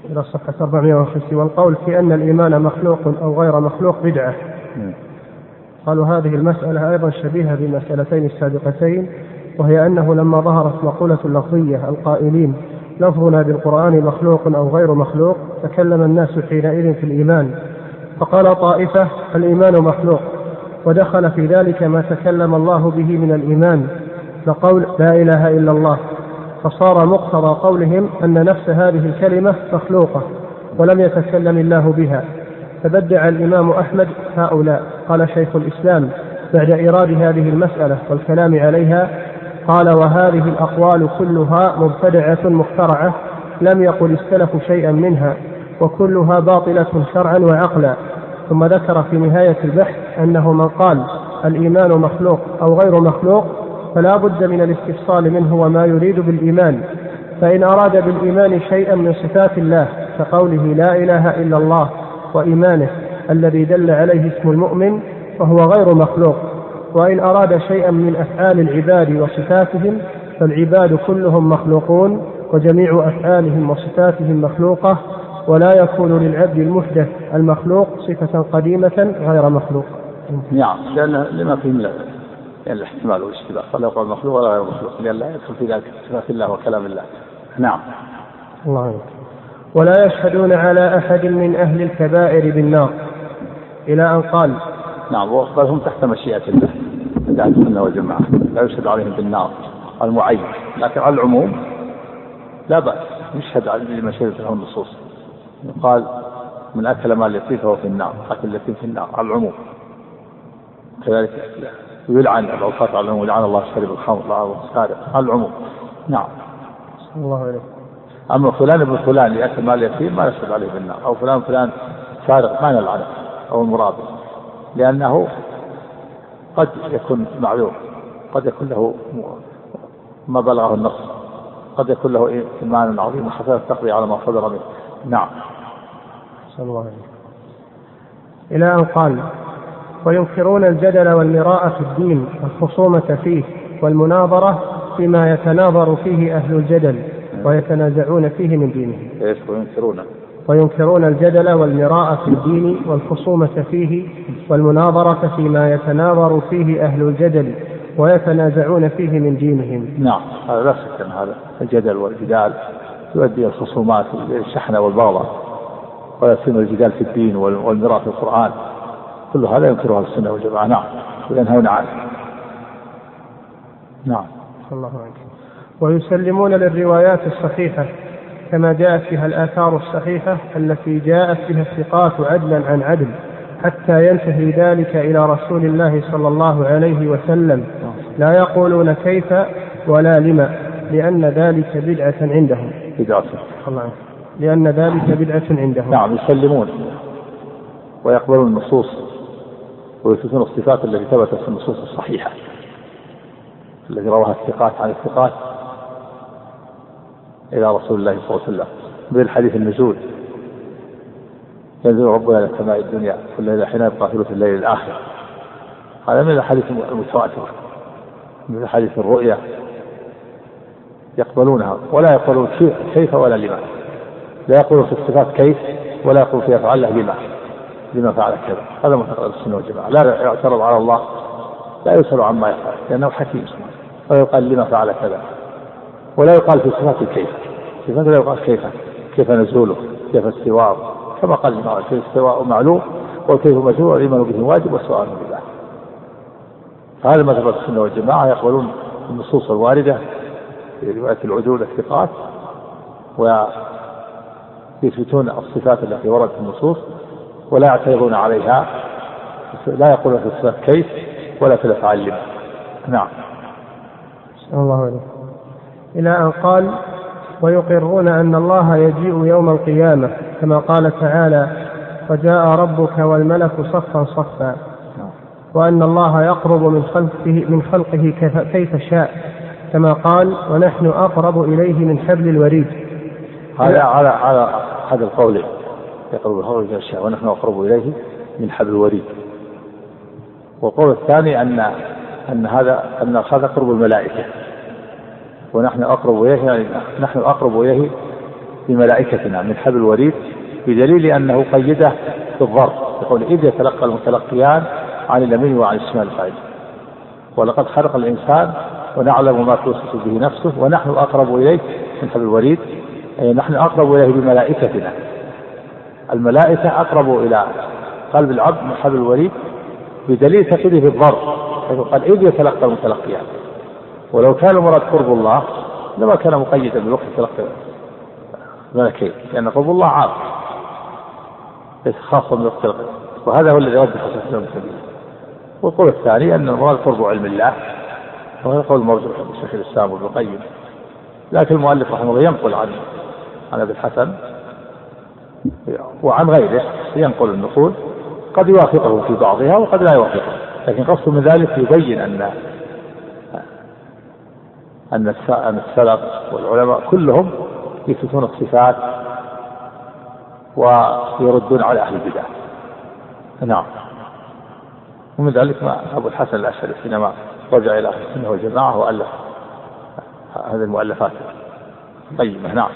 إلى صفحة 450 والقول في أن الإيمان مخلوق أو غير مخلوق بدعة. قالوا هذه المسألة أيضا شبيهة بالمسألتين السابقتين وهي أنه لما ظهرت مقولة اللفظية القائلين لفظنا بالقرآن مخلوق أو غير مخلوق تكلم الناس حينئذ في الإيمان. فقال طائفة الإيمان مخلوق ودخل في ذلك ما تكلم الله به من الإيمان كقول لا إله إلا الله. فصار مقتضى قولهم أن نفس هذه الكلمة مخلوقة ولم يتكلم الله بها. فبدع الإمام أحمد هؤلاء. قال شيخ الإسلام بعد إيراد هذه المسألة والكلام عليها قال وهذه الأقوال كلها مبتدعة مخترعة لم يقل السلف شيئا منها وكلها باطلة شرعا وعقلا. ثم ذكر في نهاية البحث أنه من قال الإيمان مخلوق أو غير مخلوق فلا بد من الاستفصال منه وما يريد بالإيمان فإن أراد بالإيمان شيئا من صفات الله كقوله لا إله إلا الله وإيمانه الذي دل عليه اسم المؤمن فهو غير مخلوق وإن أراد شيئا من أفعال العباد وصفاتهم فالعباد كلهم مخلوقون وجميع أفعالهم وصفاتهم مخلوقة ولا يكون للعبد المحدث المخلوق صفة قديمة غير مخلوق.
نعم لأن لما فيه من يعني الاحتمال والاشتباه فلا يقول مخلوق ولا غير مخلوق لأن لا يدخل في ذلك صفات الله وكلام الله. نعم.
الله عنك. ولا يشهدون على أحد من أهل الكبائر بالنار. إلى أن قال
نعم بل هم تحت مشيئة الله. أهل السنة والجماعة. لا يشهد عليهم بالنار المعين. لكن على العموم لا بأس. يشهد لمن شهدت له النصوص يقال من أكل مال اليتيم فهو في النار أكل اليتيم في النار على العموم. كذلك يلعن العصاة على العموم لعن الله شرب الخمر لعن السارق على العموم. نعم.
الله عليك
أما فلان ابن فلان يأكل مال اليتيم ما يشهد عليه بالنار. أو فلان فلان سارق ما نلعنه. أو المرابي لأنه قد يكون معذور قد يكون له ما بلغه النص قد يكون له إيمان عظيم وحسنة تقضي على ما صدر منه نعم
صلى الله عليه إلى أن قال وينكرون الجدل والمراء في الدين والخصومة فيه والمناظرة فيما يتناظر فيه أهل الجدل ويتنازعون فيه من دينهم.
إيش وينكرون؟
وينكرون الجدل والمراء في الدين والخصومة فيه والمناظرة فيما يتناظر فيه أهل الجدل ويتنازعون فيه من دينهم.
نعم هذا لا شك أن هذا الجدل والجدال يؤدي الخصومات الشحنة والبغضاء ويصير الجدال في الدين والمراء في القرآن. كل هذا ينكره السنة والجماعة. نعم وينهون عنه. نعم.
الله عنك. ويسلمون للروايات الصحيحة. كما جاءت فيها الآثار الصحيحة التي جاءت بها الثقات عدلا عن عدل حتى ينتهي ذلك إلى رسول الله صلى الله عليه وسلم. لا يقولون كيف ولا لما لأن ذلك بدعة عندهم.
بدعة.
الله لأن ذلك بدعة عندهم.
نعم يسلمون ويقبلون النصوص ويثبتون الصفات التي ثبتت في النصوص الصحيحة. التي رواها الثقات عن الثقات إلى رسول الله صلى الله عليه وسلم مثل حديث النزول. ينزل ربنا إلى سماء الدنيا كل ليلة حين يبقى ثلث الليل الآخر. هذا من الحديث المتواتر من حديث الرؤيا. يقبلونها ولا يقولون كيف ولا لما. لا يقولون في الصفات كيف ولا يقول في أفعال الله لما. لما فعل كذا. هذا معتقد السنة والجماعة. لا يعترض على الله لا يسأل عما يفعل لأنه حكيم. ويقال لما فعل كذا. ولا يقال في صفات الكيف. صفات لا يقال كيف. كيف نزوله؟ كيف استواءه؟ كما قال كيف استواء معلوم والكيف مجهول والايمان به واجب والسؤال بالله هذا مذهب السنة والجماعة يقبلون النصوص الواردة في رواية العدول الثقات ويثبتون الصفات التي وردت في النصوص ولا يعترضون عليها. لا يقولون في الصفات كيف ولا في الأفعال نعم.
الله عليه إلى أن قال ويقرون أن الله يجيء يوم القيامة كما قال تعالى وجاء ربك والملك صفا صفا وأن الله يقرب من خلقه من خلقه كيف شاء كما قال ونحن أقرب إليه من حبل الوريد.
هذا على على هذا القول يقرب الخلق كيف شاء ونحن أقرب إليه من حبل الوريد. والقول الثاني أن أن هذا أن هذا قرب الملائكة. ونحن أقرب إليه يعني نحن أقرب إليه بملائكتنا من حبل الوريد بدليل أنه قيده بالظرف يقول إذ يتلقى المتلقيان عن اليمين وعن الشمال قائد ولقد خلق الإنسان ونعلم ما توسوس به نفسه ونحن أقرب إليه من حبل الوريد أي نحن أقرب إليه بملائكتنا. الملائكة أقرب إلى قلب العبد من حبل الوريد بدليل تقييده بالظرف حيث قال إذ يتلقى المتلقيان. ولو كان المراد قرب الله لما كان مقيدا بوقت تلقي الملكين لأن قرب الله عام ليس خاصا بوقت وهذا هو الذي رجح شيخ الإسلام والقول الثاني أن المراد قرب علم الله وهذا قول مرجوح شيخ الإسلام وابن القيم. لكن المؤلف رحمه الله ينقل عن عن أبي الحسن وعن غيره ينقل النقول قد يوافقه في بعضها وقد لا يوافقه. لكن قصد من ذلك يبين أن أن السلف والعلماء كلهم يثبتون الصفات ويردون على أهل البدع. نعم. ومن ذلك ما أبو الحسن الأشعري حينما رجع إلى أهل السنة والجماعة وألف هذه المؤلفات قيمة نعم.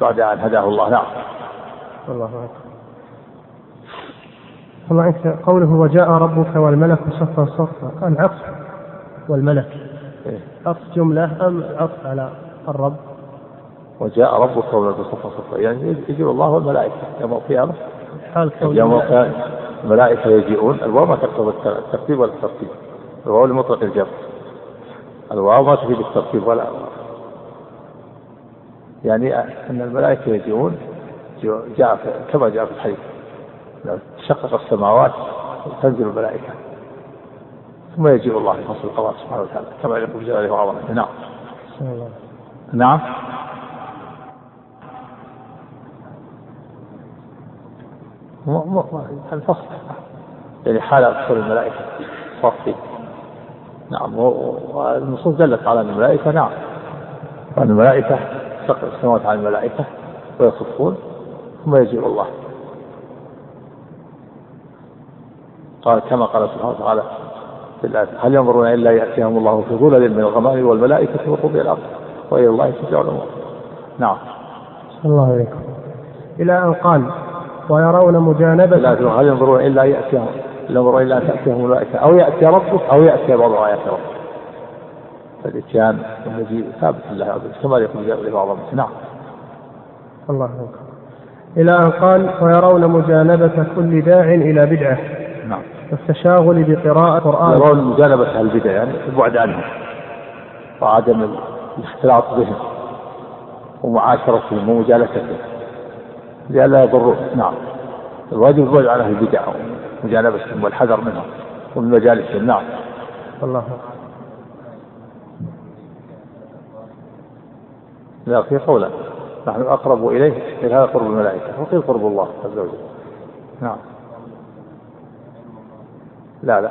بعد أن هداه الله. نعم.
الله أكبر. الله عنك قوله وجاء ربك والملك صفا صفا. قال عطف والملك؟ عطف جملة أم عطف على الرب؟
وجاء ربك والملك صفا صفا. يعني يجي الله والملائكة. يوم القيامة.
حال
يوم القيامة الملائكة يجيئون. الواو ما تقتضي الترتيب ولا الترتيب؟ الواو لمطلق الجر الواو ما تفيد الترتيب ولا يعني أن الملائكة يجيئون. جاء كما جاء في الحديث. لو تشقق السماوات تنزل الملائكة. ثم يجيء الله في فصل القضاء سبحانه وتعالى كما يليق بجلاله وعظمته. نعم. نعم. الفصل. يعني حال دخول الملائكة صافي نعم والنصوص دلت على الملائكة نعم. وأن الملائكة تقع السماوات على الملائكة ويصفون ثم يجيء الله. قال كما قال سبحانه وتعالى الآية هل ينظرون إلا يأتيهم الله في ظلل من الغمام والملائكة وقضي الأمر وإلى الله ترجع الأمور؟ نعم.
الله عليكم. إلى أن قال ويرون مجانبة.
لا هل ينظرون إلا يأتيهم؟ ينظرون إلا أن تأتيهم الملائكة؟ أو يأتي ربك أو يأتي بعض آيات ربك. فالإتيان الذي ثابت لله عز وجل كما يقول لبعض نعم.
الله أكبر إلى أن قال ويرون مجانبة كل داع إلى بدعة. والتشاغل بقراءة القرآن.
يرون مجانبة أهل البدع يعني البعد عنهم وعدم الاختلاط بهم ومعاشرتهم ومجالستهم لئلا يضروا نعم. الواجب البعد عن أهل البدع ومجانبتهم والحذر منهم ومن مجالسهم نعم.
الله
لا في قولا. نحن أقرب إليه هذا قرب الملائكة وقيل قرب الله عز وجل. نعم. لا لا.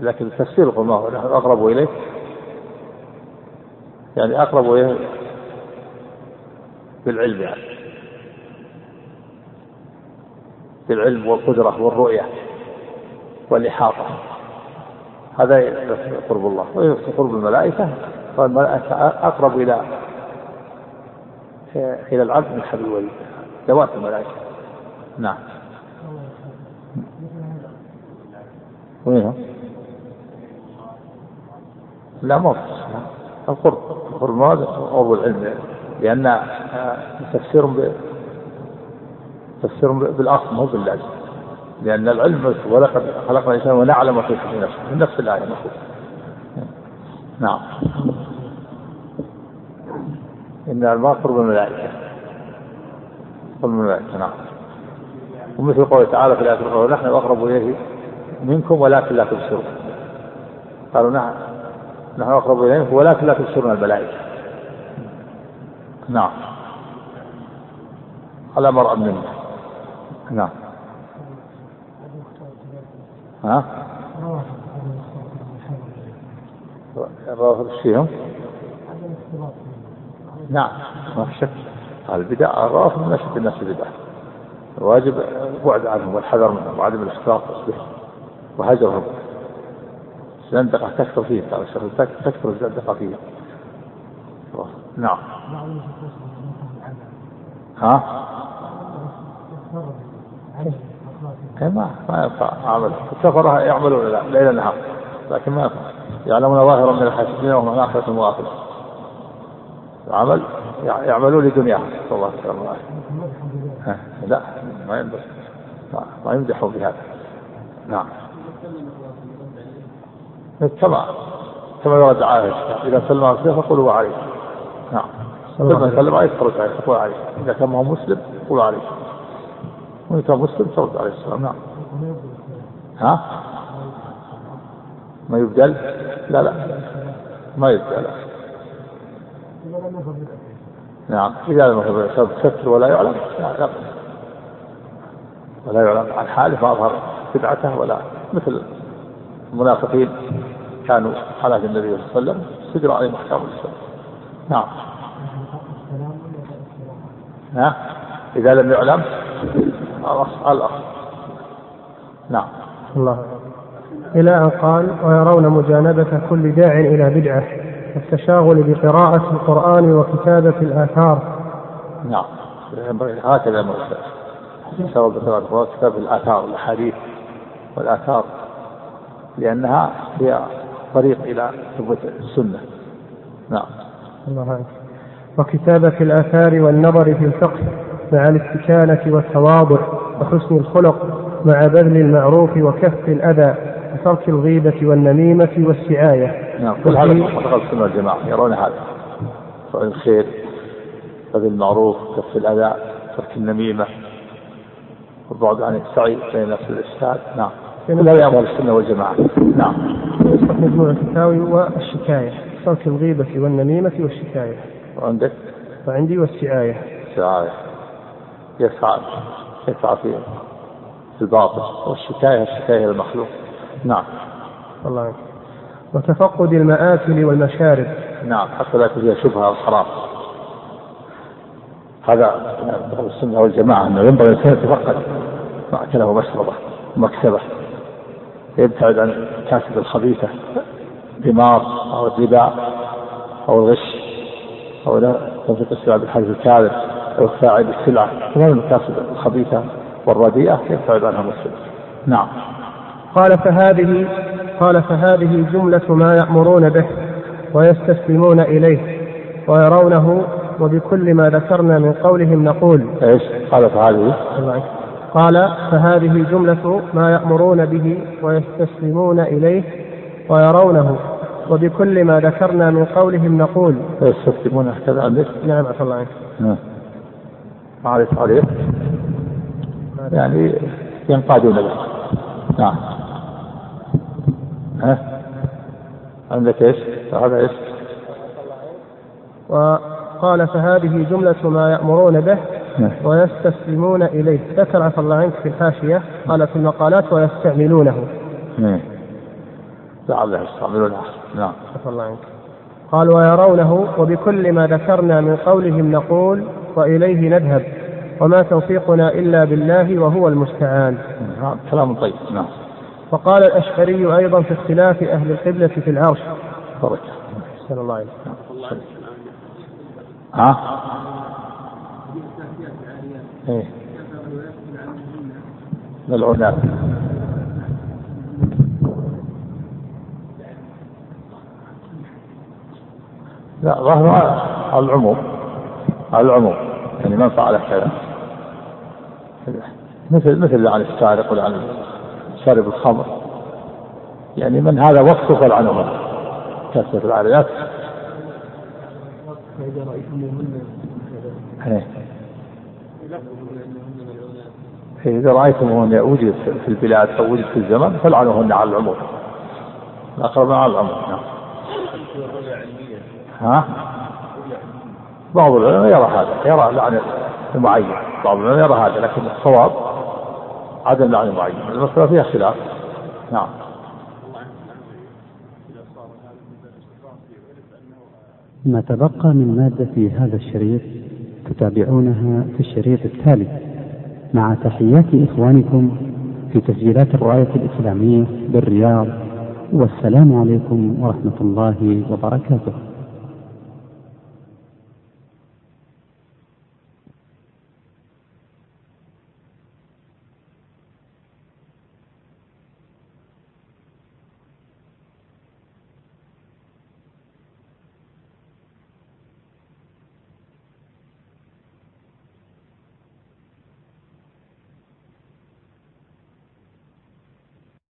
لكن التفسير هو نحن أقرب إليه. يعني أقرب إليه بالعلم يعني. بالعلم والقدرة والرؤية والإحاطة. هذا قرب الله. وقرب الملائكة. فالملائكة أقرب إلى إلى العبد من حبل الوليد. ذوات الملائكة. نعم. وينهم؟ لا ما القرب. القرب المراد قرب العلم. لأن آه، تفسير ب تفسير بالأصل مو باللازم. لأن العلم ولقد خلقنا الإنسان ونعلم ما في نفسه. من نفس الآية المفروض نعم. إن الماء قرب الملائكة. قرب الملائكة نعم. ومثل قوله تعالى في الآية الأخرى نحن أقرب إليه منكم ولكن لا تبصرون. قالوا نعم. نحن أقرب إليه ولكن لا تبصرون الملائكة نعم. على مرأى منا نعم. ها؟ الروافض فيهم؟ نعم. ما في شك. البدع الروافض من أشد الناس بدعة الواجب البعد عنهم والحذر منهم وعدم الاختلاط بهم وهجرهم الزندقة تكثر فيهم قال الشيخ تكثر الزندقة فيهم نعم. ها؟ ما ما ينفع. عمل السفر يعملون ليل نهار. لكن ما ينفع. يعلمون ظاهرا من الحياة الدنيا ومن آخرة مغافلة العمل يعملون لدنياهم نسأل الله السلامة لا ما يمدح ما يمدحوا بهذا. نعم. كما كما ورد عائشة إذا سلم على فقولوا عليه. نعم. لما سلم عليه ترد عليه تقول عليه. إذا كان هو مسلم قولوا عليه. وإذا كان مسلم ترد عليه السلام. نعم. ها؟ ما يبدل؟ لا لا. ما يبدل. نعم. إذا لم يكن بسبب ستر ولا يعلم لا. ولا يعلم عن حاله فأظهر بدعته ولا. مثل المنافقين كانوا على النبي صلى الله عليه وسلم سجروا عليهم أحكام الإسلام نعم. ها؟ إذا لم يعلم الأصل الأصل نعم.
الله. إلى أن قال ويرون مجانبة كل داع إلى بدعة التشاغل بقراءة القرآن وكتابة الآثار.
نعم. هكذا مرسل التشاغل بقراءة القرآن وكتابة الآثار الأحاديث والآثار لأنها هي طريق إلى ثبوت السنة. نعم.
الله عنك. وكتابة الآثار والنظر في الفقه مع الاستكانة والتواضع وحسن الخلق مع بذل المعروف وكف الأذى وترك الغيبة والنميمة والسعاية.
نعم كل هذا السنة والجماعة يرون هذا. فعل الخير بذل المعروف كف الأذى ترك النميمة. والبعد عن السعي بين الناس الإفساد نعم. هذا أمر السنة والجماعة. نعم.
مجموع الفتاوي والشكاية ترك الغيبة والنميمة والشكاية.
وعندك؟
وعندي والسعاية.
السعاية يسعى يسعى في الباطل. والشكاية الشكاية للمخلوق نعم.
الله عنك. وتفقد المآكل والمشارب.
نعم. حتى لا فيها شبهة أو حرام. هذا من السنة والجماعة أنه ينبغي الإنسان يتفقد. مأكله ومشربه ومكسبه يبتعد عن الكاسب الخبيثة الدمار أو الربا أو الغش أو تنفيق السلع بالحديث الكاذب أو الساعي بالسلعة. كمان المكاسب الخبيثة والرديئة يبتعد عنها المسلم نعم.
قال فهذه قال فهذه جملة ما يأمرون به ويستسلمون إليه ويرونه وبكل ما ذكرنا من قولهم نقول.
إيش؟ قال فهذه.
قال فهذه جملة ما يأمرون به ويستسلمون إليه ويرونه وبكل ما ذكرنا من قولهم نقول
يستسلمون هكذا عندك؟
نعم عفى الله عنك
نعم معرفة عليه يعني ينقادون به نعم ها عندك إيش؟ هذا إيش؟
وقال فهذه جملة ما يأمرون به. ويستسلمون إليه. ذكر عفى الله عنك في الحاشية قال في المقالات ويستعملونه.
نعم. لعله يستعملونه. نعم.
عفى الله عنك. قال ويرونه وبكل ما ذكرنا من قولهم نقول وإليه نذهب وما توفيقنا إلا بالله وهو المستعان.
نعم كلام طيب. نعم.
وقال الأشعري أيضا في اختلاف أهل القبلة في العرش.
بركة
صلى الله عليه
ها؟ إيه. ملعونات لا على العموم. على العموم. يعني من فعل كذا مثل مثل عن السارق ولا عن شارب الخمر. يعني من هذا وصف العنوان كثرة العادات فإذا رأيتموهن. إيه. إذا رأيتموهن وجدت في البلاد أو وجدت في الزمن فلعنوهن على العموم. الأقرب على العموم نعم. ها؟ بعض العلماء يرى هذا يرى لعن المعين. بعض العلماء يرى هذا لكن الصواب عدم لعن المعين. المسألة فيها خلاف. نعم.
ما تبقى من مادة في هذا الشريط تتابعونها في الشريط التالي. مع تحيات إخوانكم في تسجيلات الراية الإسلامية بالرياض والسلام عليكم ورحمة الله وبركاته.